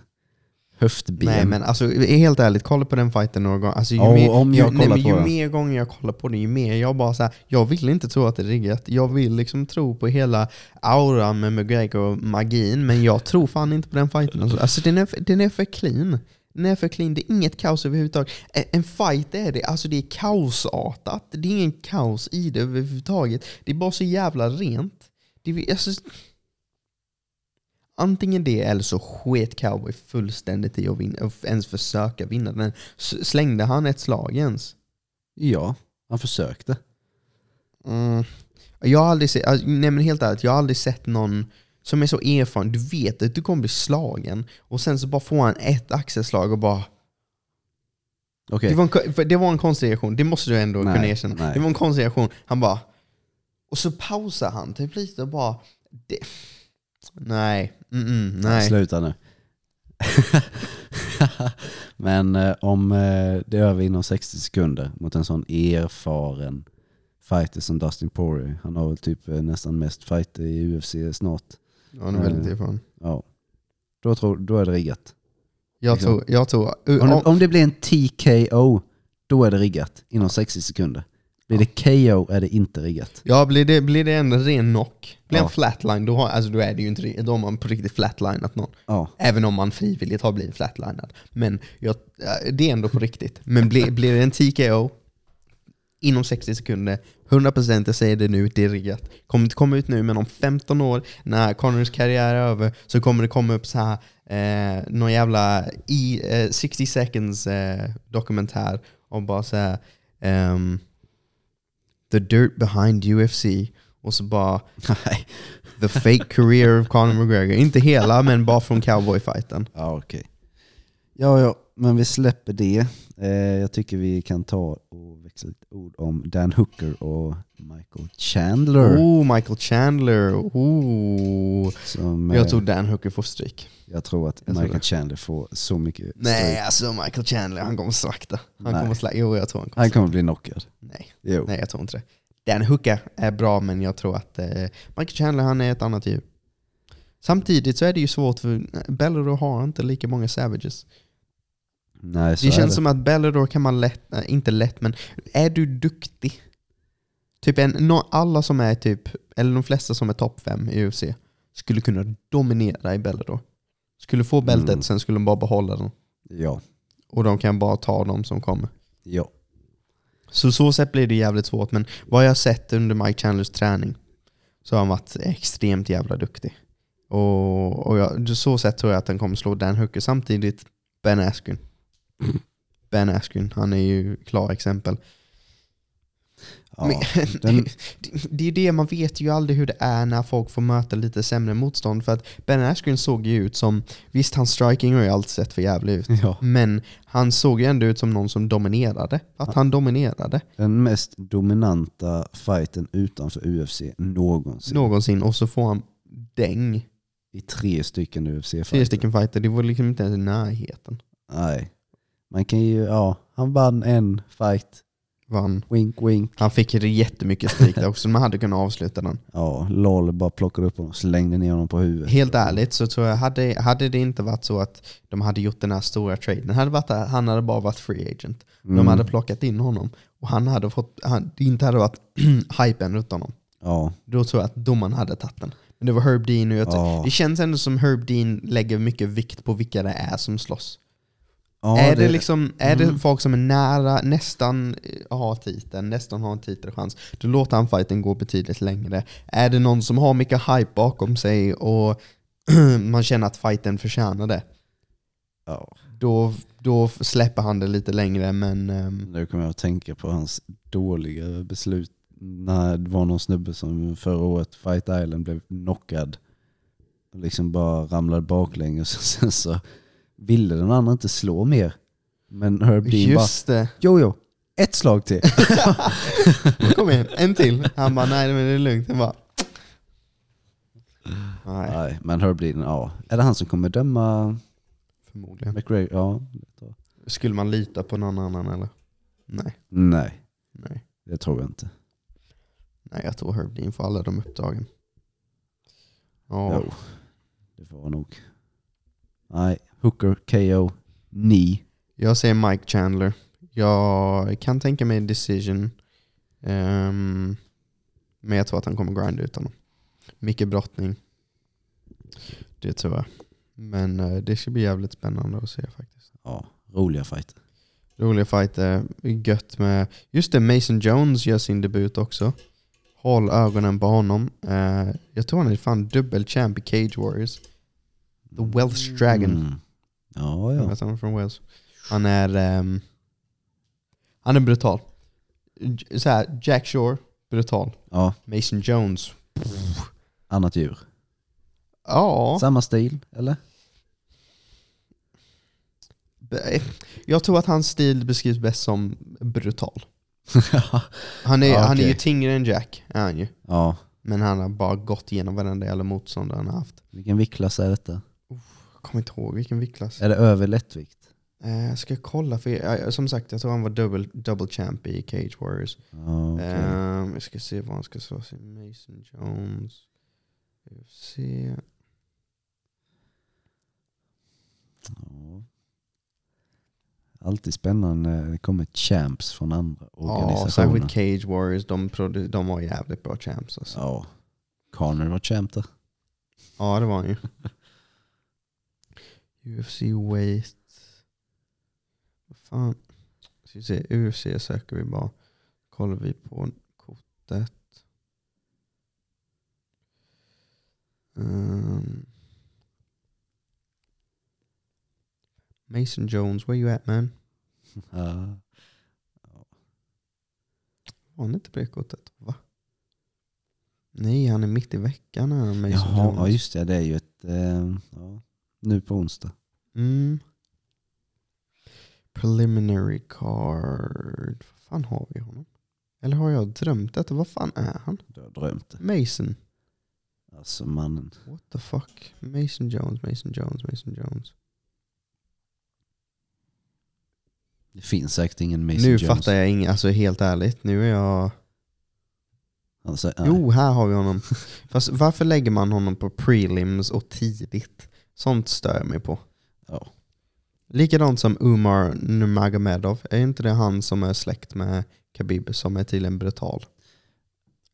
höftben. Nej men alltså helt ärligt, kolla på den fighten några gånger. Alltså, ju Ja, mer, om jag ju, nej, men ju den. mer gånger jag kollar på det, ju mer jag bara så här, jag vill inte tro att det är riggat. Jag vill liksom tro på hela auran med McGregor och magin, men jag tror fan inte på den fighten. Alltså, alltså den, är, den är för clean. Den är för clean, det är inget kaos överhuvudtaget. En- En fight är det, alltså det är kaosartat. Det är ingen kaos i det överhuvudtaget. Det är bara så jävla rent. Det är, alltså, Antingen det eller så sket cowboy fullständigt i att vinna, att ens försöka vinna den. Slängde han ett slag ens? Ja, han försökte. Mm. Jag har aldrig sett, nej men helt ärligt, jag har aldrig sett någon som är så erfaren, du vet att du kommer bli slagen och sen så bara får han ett axelslag och bara... Okej, Det, var en, det var en konstig reaktion, det måste du ändå Nej, kunna erkänna. nej. Det var en konstig reaktion, han bara... Och så pausar han typ lite och bara... Det, nej, mm, mm, nej. sluta nu. [LAUGHS] Men eh, om eh, det är över inom 60 sekunder mot en sån erfaren fighter som Dustin Poirier. Han har väl typ eh, nästan mest fighter i UFC snart. Ja, han är väldigt Eh. erfaren. Ja. Då, tror, då är det riggat. Jag liksom. tror, jag tror, Om det, om det blir en TKO, då är det riggat inom 60 sekunder. Blir det KO är det inte riggat. Ja, blir det, blir det en ren knock, blir det Ja. en flatline, då, har, alltså, då är det ju inte ri- då har man på riktigt flatlinat någon. Ja, Även om man frivilligt har blivit flatlinad. Men jag, äh, det är ändå på riktigt. Men blir, blir det en TKO inom 60 sekunder, 100% jag säger det nu, det är riggat. Kommer inte komma ut nu, men om 15 år, när Connors karriär är över, så kommer det komma upp så här eh, någon jävla i, eh, 60 seconds eh, dokumentär om bara så här, ehm, The dirt behind UFC och så bara. [LAUGHS] The fake career of Conor McGregor. Inte hela, men bara från cowboyfighten. Ja, okej. Ja, ja, men vi släpper det. Eh, jag tycker vi kan ta och växla lite ord om Dan Hooker och Michael Chandler. Oh, Michael Chandler. Oh. Som, eh, Jag tror Dan Hooker får stryk. jag tror att jag tror Michael det. Chandler får så mycket Nej, stryk. alltså Michael Chandler, han kommer slakta. Han Nej. kommer slakta. Jo, jag tror han kommer Han slakta. kommer bli knockad. Nej, Jo. nej, jag tror inte det. Dan Hooker är bra, men jag tror att eh, Michael Chandler, han är ett annat djur. Samtidigt så är det ju svårt för Bellator har inte lika många savages. Nej, Det känns det. som att Bellator kan man lätt, äh, inte lätt, men är du duktig, typ en, alla som är typ, eller de flesta som är topp fem i UFC, skulle kunna dominera i Bellator. Skulle få bältet, Mm. sen skulle de bara behålla den. Ja. Och de kan bara ta de som kommer. Ja. Så så sätt blir det jävligt svårt, men vad jag har sett under Mike Chandlers träning så har han varit extremt jävla duktig. Och, och jag, så sätt tror jag att han kommer slå Dan Hooker. Samtidigt Ben Askren. [CLEARS THROAT] Ben Askren, han är ju klar exempel. Ja. Men, den- [LAUGHS] det, det är det, man vet ju aldrig hur det är när folk får möta lite sämre motstånd. För att Ben Askren såg ju ut som, visst hans striking har ju alltid sett för jävligt ut. ja. Men han såg ju ändå ut som någon som dominerade. Att han dominerade Den mest dominanta fighten utanför UFC någonsin. någonsin och så får han däng. I tre stycken UFC Fyra fighter. stycken fighter, det var liksom inte ens i närheten. Nej. Man kan ju, ja, han vann en fight. Vann. Wink wink. Han fick jättemycket stryk där också, man hade kunnat avsluta den. [LAUGHS] Ja, LOL bara plockade upp honom och slängde ner honom på huvudet. Helt ärligt så tror jag, hade, hade det inte varit så att de hade gjort den här stora traden, hade varit att han hade bara varit free agent. Mm. De hade plockat in honom och han hade fått, han, det inte hade varit [CLEARS THROAT] hypen runt honom. Ja. Då tror jag att domaren hade tagit den. Men det var Herb Dean och jag tror- Ja. det känns ändå som Herb Dean lägger mycket vikt på vilka det är som slåss. Ja är det, liksom, är det Mm. folk som är nära, nästan eh, har titeln, nästan har en titelchans, då låter han fighten gå betydligt längre. Är det någon som har mycket hype bakom sig och [CLEARS THROAT] man känner att fighten förtjänar det, Ja. då, då släpper han det lite längre. Men ehm, Nu kommer jag att tänka på hans dåliga beslut när det var någon snubbe som förra året, Fight Island, blev knockad. Och liksom bara ramlade baklänges och sen så ville den andra inte slå mer. Men Herb Dean bara, just det, jo jo, ett slag till. [LAUGHS] kom igen, en till. Han bara nej men det är lugnt. Han bara, nej, Nej, men Herb Dean, ja. Är det han som kommer döma förmodligen. McGregor? Ja. Skulle man lita på någon annan eller? Nej, Nej, nej. det tror jag inte. Nej, jag tror Herb Dean får alla de uppdragen. Ja, Jo, det får jag nog. Nej, Hooker, KO, ni. jag säger Mike Chandler. Jag kan tänka mig en decision. Ehm, men jag tror att han kommer grinda ut honom. Mycket brottning. Det tror jag. Men eh, det ska bli jävligt spännande att se faktiskt. Ja, roliga fighter. Roliga fighter. Gött med... Just det, Mason Jones gör sin debut också. Håll ögonen på honom. Eh, jag tror han är fan dubbelchamp i Cage Warriors. The Welsh Dragon. Mm. Ja, ja. han är från Wales. Han är, ehm, han är brutal. J- Så här, Jack Shore, brutal. ja. Mason Jones, Annat djur. ja. Samma stil, eller? Jag tror att hans stil beskrivs bäst som brutal. [LAUGHS] Han är, Ja, han är ju tyngre än Jack, är han ju. ja. Men han har bara gått igenom varenda jävla motståndare han har haft. Vilken viktklass är detta? Jag kommer inte ihåg vilken viktklass. Är det över lättvikt? Eh, jag ska kolla, för jag, som sagt jag tror han var double, double champ i Cage Warriors. Ja, okej. Ehm, jag ska se vad han ska slåss i. Mason Jones. UFC. Ja. Alltid spännande när det kommer champs från andra Ja, organisationer. särskilt Cage Warriors. De, de var jävligt bra champs. Alltså. Ja. Connor var champ där. Ja, det var han ju. [LAUGHS] UFC weight. Vad fan. Ska vi se, UFC söker vi bara. Kollar vi på kortet. Um, Mason Jones, where you at man? [LAUGHS] Var han inte på det kortet? Va? Nej, han är mitt i veckan här, Mason Jaha, Jones. ja just det. Det är ju ett... Eh, ja, nu på onsdag. Mm. Preliminary card. Vad fan har vi honom? Eller har jag drömt detta? Vad fan är han? Du har drömt det. Mason. Alltså mannen. What the fuck? Mason Jones, Mason Jones, Mason Jones. Det finns säkert ingen Mason nu Jones. fattar jag inget, alltså helt ärligt. Nu är jag... Alltså. Jo, här har vi honom. [LAUGHS] Fast varför lägger man honom på prelims och tidigt? Sånt stör jag mig på. Ja. Likadant som Umar Nurmagomedov. Är inte det han som är släkt med Khabib som är tydligen brutal?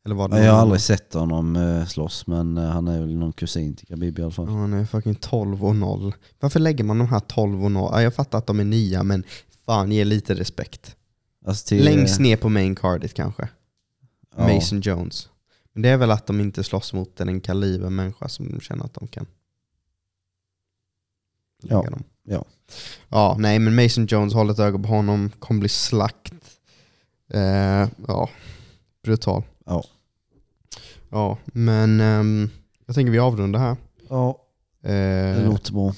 Eller vad det Jag har var? aldrig sett honom eh, slåss men eh, han är väl någon kusin till Khabib i alla fall. Ja, han är fucking 12 och 0. Varför lägger man de här 12 och 0? Ja, jag fattar att de är nya, men fan ge lite respekt. Alltså till, Längst eh, ner på main cardet kanske. ja. Mason Jones. Men det är väl att de inte slåss mot en kaliber människa som de känner att de kan Ja, ja. Ja, nej men Mason Jones, håll ett öga på honom, kommer bli slakt. Eh, ja, brutal. Ja. Ja, men ehm, jag tänker vi avrundar här. Ja, det Eh, låter bra.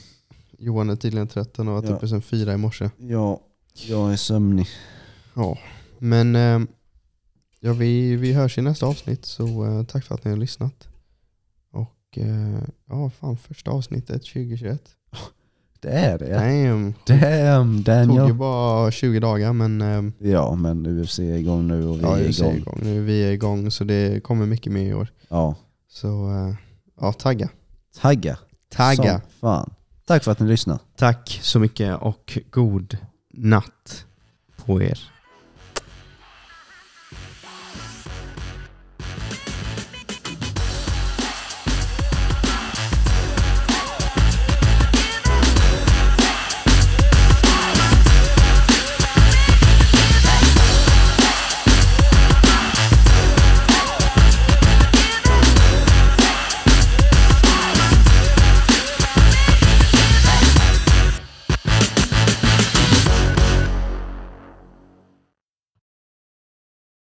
Johan är tydligen trött, han har varit Ja. uppe sedan fyra i morse. Ja, jag är sömnig. Ja, men ehm, ja, vi, vi hörs i nästa avsnitt, så eh, tack för att ni har lyssnat. Och eh, ja, fan första avsnittet 2021. Det är det. Damn, Damn det tog ju Daniel. bara 20 dagar men ehm, Ja, men UFC är igång nu och vi ja, är säger igång. igång. Nu är vi igång så det kommer mycket mer i år. Ja, Så eh, ja, tagga. tagga. Tagga. Som fan. Tack för att ni lyssnar. Tack så mycket och god natt på er.